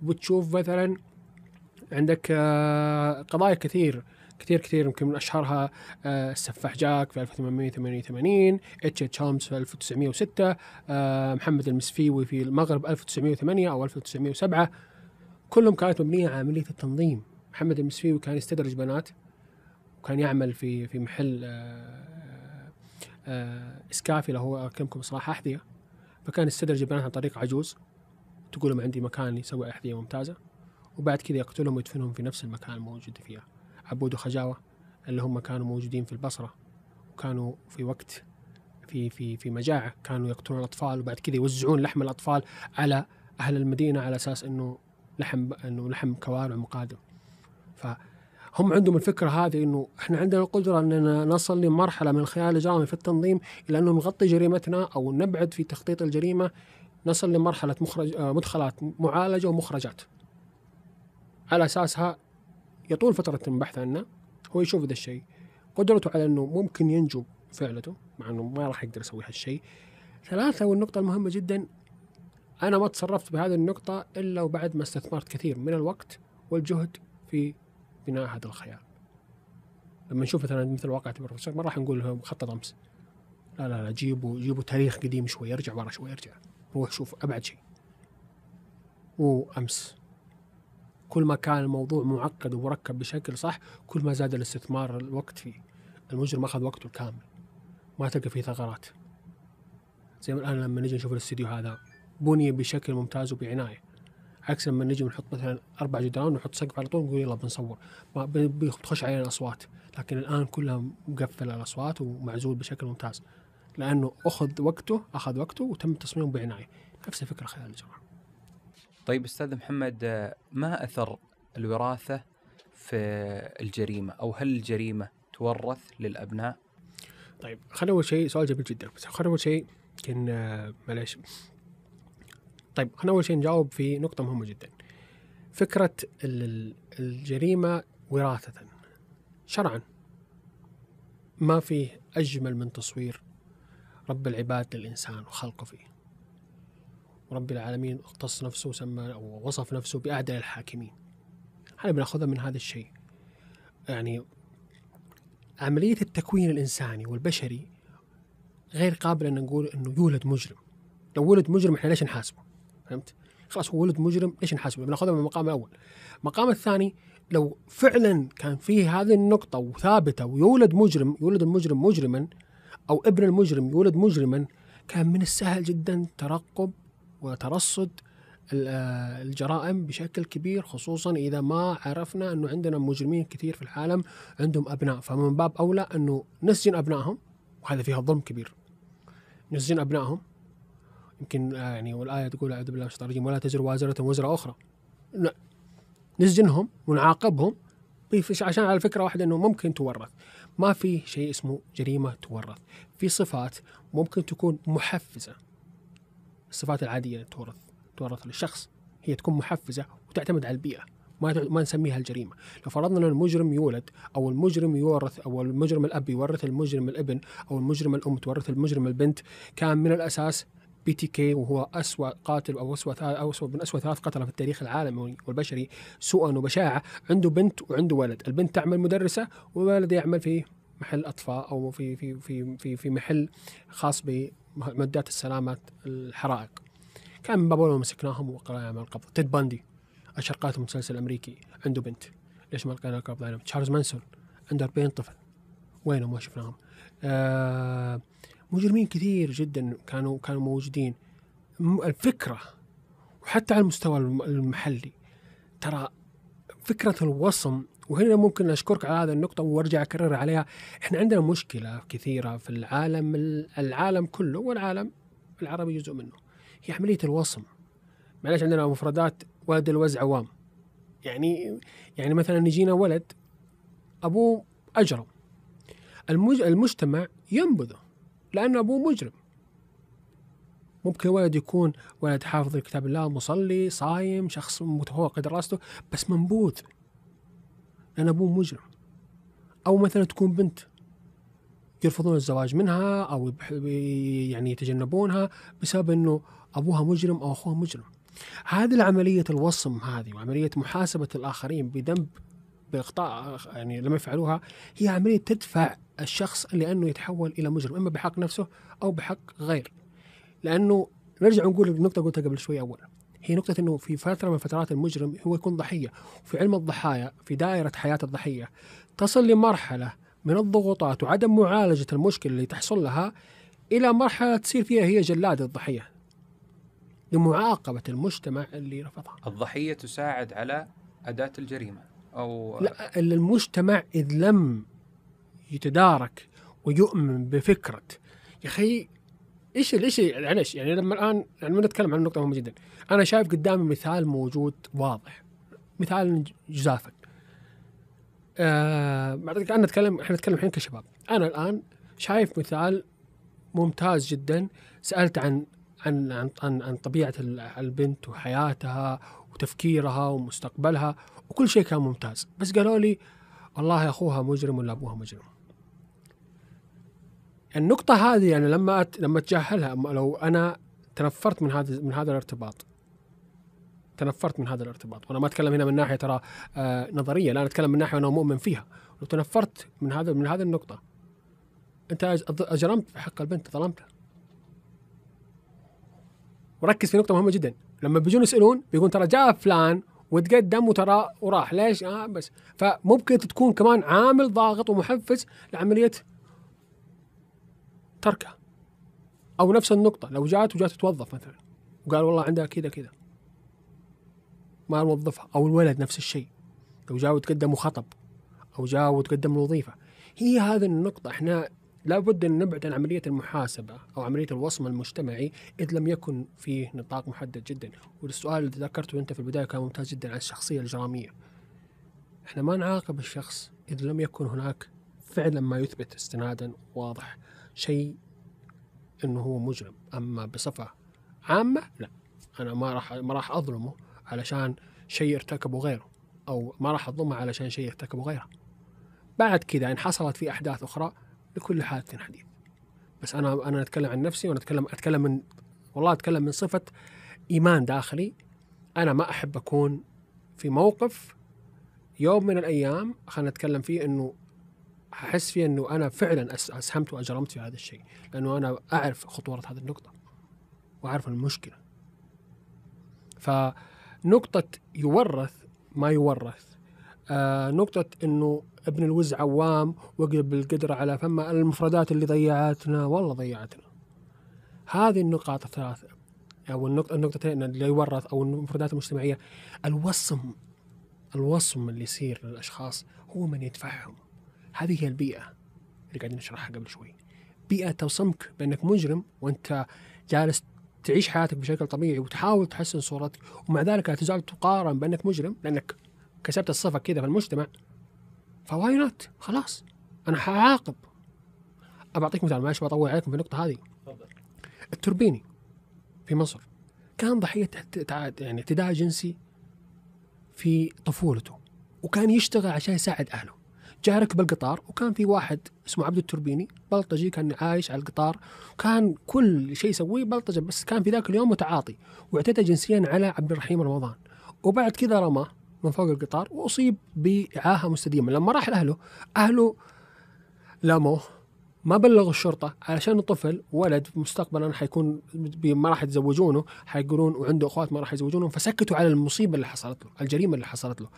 وتشوف مثلا عندك آه، قضايا كثير. كثير كثير يمكن من أشهرها آه، السفاح جاك في 1888 H. H. Holmes في 1906 آه، محمد المسفيوي في المغرب 1908 أو 1907 كلهم كانت مبنية على عملية التنظيم. محمد المسفيوي كان يستدرج بنات وكان يعمل في في محل آه، إسكافي اللي هو اكرمكم صلاح أحذية. فكان يستدرج البنات عن طريق عجوز. تقول لهم عندي مكان يسوي أحذية ممتازة. وبعد كذا يقتلهم ويدفنهم في نفس المكان الموجود فيها. عبود وخجاوة اللي هم كانوا موجودين في البصرة وكانوا في وقت في في في مجاعة. كانوا يقتلون الأطفال وبعد كذا يوزعون لحم الأطفال على أهل المدينة على أساس إنه لحم إنه لحم كوارع مقادم فهم عندهم الفكرة هذه إنه إحنا عندنا القدرة إننا نصل لمرحلة من الخيال الإجرامي في التنظيم إلى أنه نغطي جريمتنا أو نبعد في تخطيط الجريمة نصل لمرحلة مخرج آه، مدخلات معالجة ومخرجات. على أساسها يطول فترة البحث عنه هو يشوف ذا الشيء. قدرته على إنه ممكن ينجو فعلته مع إنه ما راح يقدر يسوي هالشيء. ثلاثة والنقطة المهمة جدا أنا ما تصرفت بهذه النقطة إلا وبعد ما استثمرت كثير من الوقت والجهد في بناء هذا الخيال لما نشوف مثلا مثل واقعة البروفيسور ما راح نقول لهم خط أمس لا لا لا جيبوا جيبوا تاريخ قديم شوي ارجع ورا شوي ارجع. روح شوف أبعد شيء. مو أمس كل ما كان الموضوع معقد ومركب بشكل صح كل ما زاد الاستثمار الوقت فيه. المجرم أخذ وقته الكامل ما تلقى فيه ثغرات. زي ما الآن لما نجي نشوف الاستديو هذا بني بشكل ممتاز وبعناية. عكس لما نجي نحط مثلا أربع جدران ونحط سقف على طول نقول يلا بنصور. ما بتخش علينا الأصوات. لكن الآن كلها مقفلة الأصوات ومعزول بشكل ممتاز. لأنه أخذ وقته أخذ وقته وتم تصميمه بعناية. نفس الفكرة خلال الجماعة. طيب أستاذ محمد ما أثر الوراثة في الجريمة؟ أو هل الجريمة تورث للأبناء؟ طيب خلينا أول شيء سؤال جميل جدا بس خلينا أول شيء يمكن معلش طيب خلينا أول شيء نجاوب في نقطة مهمة جدا. فكرة الجريمة وراثة. شرعا. ما فيه أجمل من تصوير رب العباد للإنسان وخلقه فيه. ورب العالمين اختص نفسه وسمى أو وصف نفسه بأعدل الحاكمين هذا بناخذها من هذا الشيء يعني عملية التكوين الإنساني والبشري غير قابل أن نقول أنه يولد مجرم لو ولد مجرم إحنا ليش نحاسبه فهمت؟ خلاص هو ولد مجرم ليش نحاسبه؟ بناخذها من المقام الأول. المقام الثاني لو فعلا كان في هذه النقطة وثابتة ويولد مجرم يولد المجرم مجرما أو ابن المجرم يولد مجرما كان من السهل جدا ترقب وترصد ال- الجرائم بشكل كبير خصوصا إذا ما عرفنا أنه عندنا مجرمين كثير في العالم عندهم أبناء. فمن باب أولى أنه نسجن أبنائهم وهذا فيها ظلم كبير. نسجن أبنائهم. يمكن آه، يعني والآية تقول أعوذ بالله من الشيطان الرجيم ولا تزر وازرة وزر أخرى. لا. نسجنهم ونعاقبهم عشان على فكرة واحدة أنه ممكن تورث. ما في شيء اسمه جريمة تورث. في صفات ممكن تكون محفزة. الصفات العادية اللي تورث تورث للشخص. هي تكون محفزة وتعتمد على البيئة. ما ما نسميها الجريمة. لو فرضنا أن المجرم يولد أو المجرم يورث أو المجرم الأب يورث المجرم الابن أو المجرم الأم تورث المجرم البنت كان من الأساس بي تي كي وهو أسوأ قاتل أو أسوأ أو أسوأ من أسوأ ثلاث قتلة في التاريخ العالمي والبشري سوءا وبشاعة. عنده بنت وعنده ولد. البنت تعمل مدرسة والولد يعمل في محل أطفاء أو في في في في, في محل خاص بمعدات السلامة الحرائق. كان من باب مسكناهم وقرأنا من القبض. تيد باندي أشهر قاتل مسلسل أمريكي عنده بنت. ليش ما لقينا القبض عليهم؟ تشارلز مانسون. عنده 40 طفل. وينهم؟ ما شفناهم. آه مجرمين كثير جدا كانوا كانوا موجودين. الفكرة وحتى على المستوى الم- المحلي ترى فكرة الوصم وهنا ممكن أشكرك على هذه النقطة وأرجع أكرر عليها. إحنا عندنا مشكلة كثيرة في العالم العالم كله والعالم العربي جزء منه هي عملية الوصم. معلش عندنا مفردات ولد الوز عوام يعني يعني مثلا يجينا ولد أبوه أجرم. المج... المجتمع ينبذه لأنه أبوه مجرم. ممكن ولد يكون ولد حافظ كتاب الله مصلي صايم شخص متفوق دراسته بس منبوذ. لأن أبوه مجرم. أو مثلا تكون بنت يرفضون الزواج منها أو يعني يتجنبونها بسبب أنه أبوها مجرم أو أخوها مجرم. هذه العملية الوصم هذه وعملية محاسبة الآخرين بذنب بإخطاء يعني لما يفعلوها هي عملية تدفع الشخص لأنه يتحول إلى مجرم إما بحق نفسه أو بحق غير. لأنه نرجع نقول النقطة قلتها قبل شوي أول هي نقطة أنه في فترة من فترات المجرم هو يكون ضحية وفي علم الضحايا في دائرة حياة الضحية تصل لمرحلة من الضغوطات وعدم معالجة المشكلة اللي تحصل لها إلى مرحلة تصير فيها هي جلاد الضحية لمعاقبة المجتمع اللي رفضها. الضحية تساعد على أداة الجريمة أو لا المجتمع إذ لم يتدارك ويؤمن بفكرة يا أخي إيش إيش معلش يعني لما الآن يعني نتكلم عن نقطة مهمة جدا أنا شايف قدامي مثال موجود واضح. مثال جزافا آه أنا نتكلم إحنا نتكلم الحين كشباب. أنا الآن شايف مثال ممتاز جدا. سألت عن عن عن عن, عن طبيعة ال- البنت وحياتها وتفكيرها ومستقبلها وكل شيء كان ممتاز. بس قالوا لي والله أخوها مجرم ولا أبوها مجرم؟ النقطة هذه يعني لما. لما أتجاهلها لو أنا تنفرت من هذا من هذا الارتباط تنفرت من هذا الارتباط. وأنا ما أتكلم هنا من ناحية ترى آه نظرية لا أنا أتكلم من ناحية وأنا مؤمن فيها. لو تنفرت من هذا من هذه النقطة أنت أجرمت حق البنت ظلمتها. وركز في نقطة مهمة جدا. لما بيجون يسألون بيقول ترى جاء فلان وتقدم وترى وراح. ليش؟ آه بس. فممكن تكون كمان عامل ضاغط ومحفز لعملية تركها. أو نفس النقطة. لو جات وجات تتوظف مثلا وقال والله عندها كذا كذا. ما نوظفها أو الولد نفس الشيء. لو جاء وتقدم وخطب أو جاء وتقدم الوظيفة. هي هذه النقطة. إحنا لابد أن نبعد عن عملية المحاسبة أو عملية الوصم المجتمعي إذ لم يكن فيه نطاق محدد جدا. والسؤال اللي ذكرته أنت في البداية كان ممتاز جدا عن الشخصية الاجراميه إحنا ما نعاقب الشخص إذ لم يكن هناك فعلا ما يثبت استنادا واضح. شيء إنه هو مجرم. أما بصفة عامة لا. أنا ما راح ما راح أظلمه. علشان شيء ارتكبه غيره أو ما راح اظلمه علشان شيء ارتكبه غيره. بعد كذا إن حصلت في أحداث أخرى لكل حادث حديث. بس أنا أنا أتكلم عن نفسي وأنا أتكلم أتكلم من والله أتكلم من صفة إيمان داخلي. أنا ما أحب أكون في موقف يوم من الأيام خلينا نتكلم فيه إنه أحس فيه إنه أنا فعلا أسهمت وأجرمت في هذا الشيء. لأنه أنا أعرف خطورة هذه النقطة وأعرف المشكلة. فنقطة يورث ما يورث. آه نقطة إنه ابن الوز عوام وقلب القدرة على فما المفردات اللي ضيعتنا. والله ضيعتنا. هذه النقاط الثلاثة أو النقطة النقطتين اللي يورث أو المفردات المجتمعية. الوصم الوصم اللي يصير للأشخاص هو من يدفعهم. هذه هي البيئة اللي قاعدين نشرحها قبل شوي. بيئة توصمك بأنك مجرم وأنت جالس تعيش حياتك بشكل طبيعي وتحاول تحسن صورتك ومع ذلك لا تزال تقارن بأنك مجرم لأنك كسبت الصفة كذا في المجتمع ف why not؟ خلاص أنا حعاقب أعطيك مثال معلش بطول عليكم في النقطة هذه. التوربيني في مصر كان ضحية يعني اعتداء جنسي في طفولته وكان يشتغل عشان يساعد أهله. جاء ركب القطار وكان في واحد اسمه عبد التوربيني بلطجي كان عايش على القطار. وكان كل شيء يسويه بلطجة بس كان في ذاك اليوم متعاطي واعتدى جنسيا على عبد الرحيم رمضان. وبعد كذا رماه من فوق القطار وأصيب باعاقه مستديمة. لما راح لأهله أهله لاموه ما بلغوا الشرطة علشان الطفل ولد مستقبلا حيكون ما راح يتزوجونه حيقولون وعنده أخوات ما راح يزوجونهم فسكتوا على المصيبة اللي حصلت له الجريمة اللي حصلت له.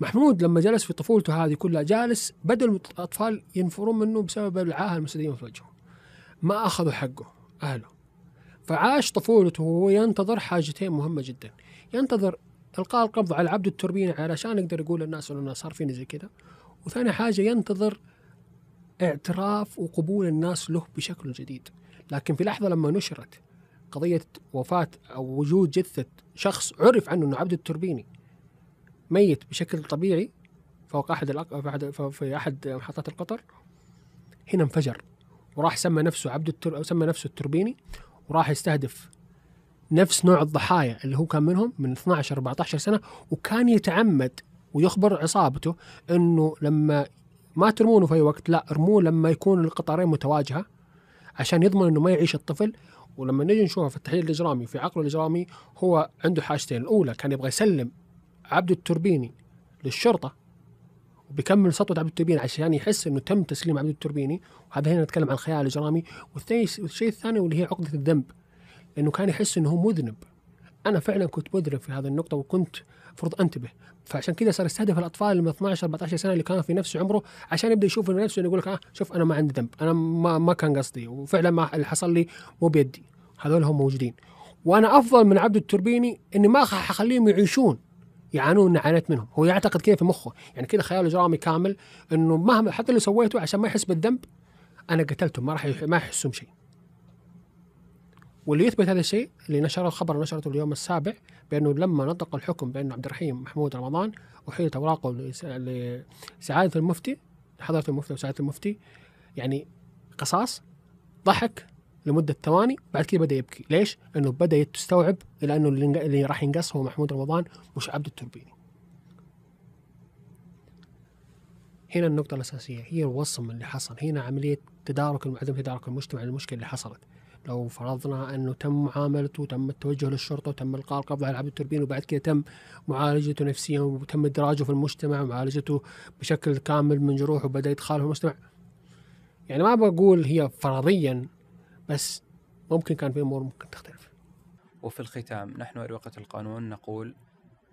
محمود لما جلس في طفولته هذه كلها جالس بدل الأطفال ينفرون منه بسبب العاهة المستديمة في وجهه. ما أخذوا حقه أهله. فعاش طفولته وهو ينتظر حاجتين مهمة جدا. ينتظر إلقاء القبض على عبد التوربيني علشان يقدر يقول للناس إنه صار فيني زي كذا. وثاني حاجة ينتظر اعتراف وقبول الناس له بشكل جديد. لكن في لحظة لما نشرت قضية وفاة أو وجود جثة شخص عرف عنه إنه عبد التوربيني ميت بشكل طبيعي فوق أحد الأق... في أحد في أحد محطات القطر هنا انفجر وراح سمى نفسه عبد التر... أو سمى نفسه التربيني وراح يستهدف نفس نوع الضحايا اللي هو كان منهم من 12 14 سنة وكان يتعمد ويخبر عصابته إنه لما ما ترمونه في أي وقت لا ارموه لما يكون القطارين متواجهة عشان يضمن إنه ما يعيش الطفل. ولما نجي نشوفه في التحليل الإجرامي في عقله الإجرامي هو عنده حاجتين. الأولى كان يبغى يسلم عبد التربيني للشرطة وبيكمل سطوة عبد التربيني عشان يحس إنه تم تسليم عبد التربيني وهذا هنا نتكلم عن الخيال الإجرامي. والثاني والشيء الثاني واللي هي عقدة الذنب لأنه كان يحس إنه هو مذنب. أنا فعلا كنت مذنب في هذه النقطة وكنت المفروض أنتبه. فعشان كذا صار يستهدف الأطفال من 12 14 سنة اللي كانوا في نفس عمره عشان يبدأ يشوف نفسه يقول لك آه شوف أنا ما عندي ذنب أنا ما ما كان قصدي وفعلا ما اللي حصل لي مو بيدي. هذول هم موجودين. وأنا أفضل من عبد التربيني إني ما حخليهم يعيشون. يعانون عانيت منهم. هو يعتقد كذا في مخه. يعني كذا خيال اجرامي كامل إنه مهما حتى اللي سويته عشان ما يحس بالذنب أنا قتلتهم ما راح ما يحسون شيء. واللي يثبت هذا الشيء اللي نشره الخبر نشرته اليوم السابع بأنه لما نطق الحكم بان عبد الرحيم محمود رمضان احيلت أوراقه لسعادة المفتي حضرة المفتي وسعادة المفتي. يعني قصاص ضحك لمدة ثواني بعد كذا بدأ يبكي. ليش؟ لأنه بدأ يستوعب إلى أنه اللي راح ينقص هو محمود رمضان مش عبد التربيني هنا النقطة الأساسية هي الوصم اللي حصل. هنا عملية تدارك عدم تدارك المجتمع للمشكلة اللي حصلت. لو فرضنا أنه تم معاملته وتم التوجه للشرطة وتم إلقاء القبض على عبد التربين وبعد كده تم معالجته نفسيا وتم إدراجه في المجتمع ومعالجته بشكل كامل من جروح وبدأ يدخله في المجتمع. يعني ما بقول هي فرضيا بس ممكن كان في أمور ممكن تختلف. وفي الختام نحن أروقة القانون نقول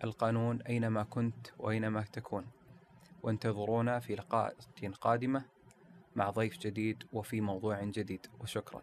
القانون أينما كنت وأينما تكون وانتظرونا في لقاء قادمة مع ضيف جديد وفي موضوع جديد وشكرا.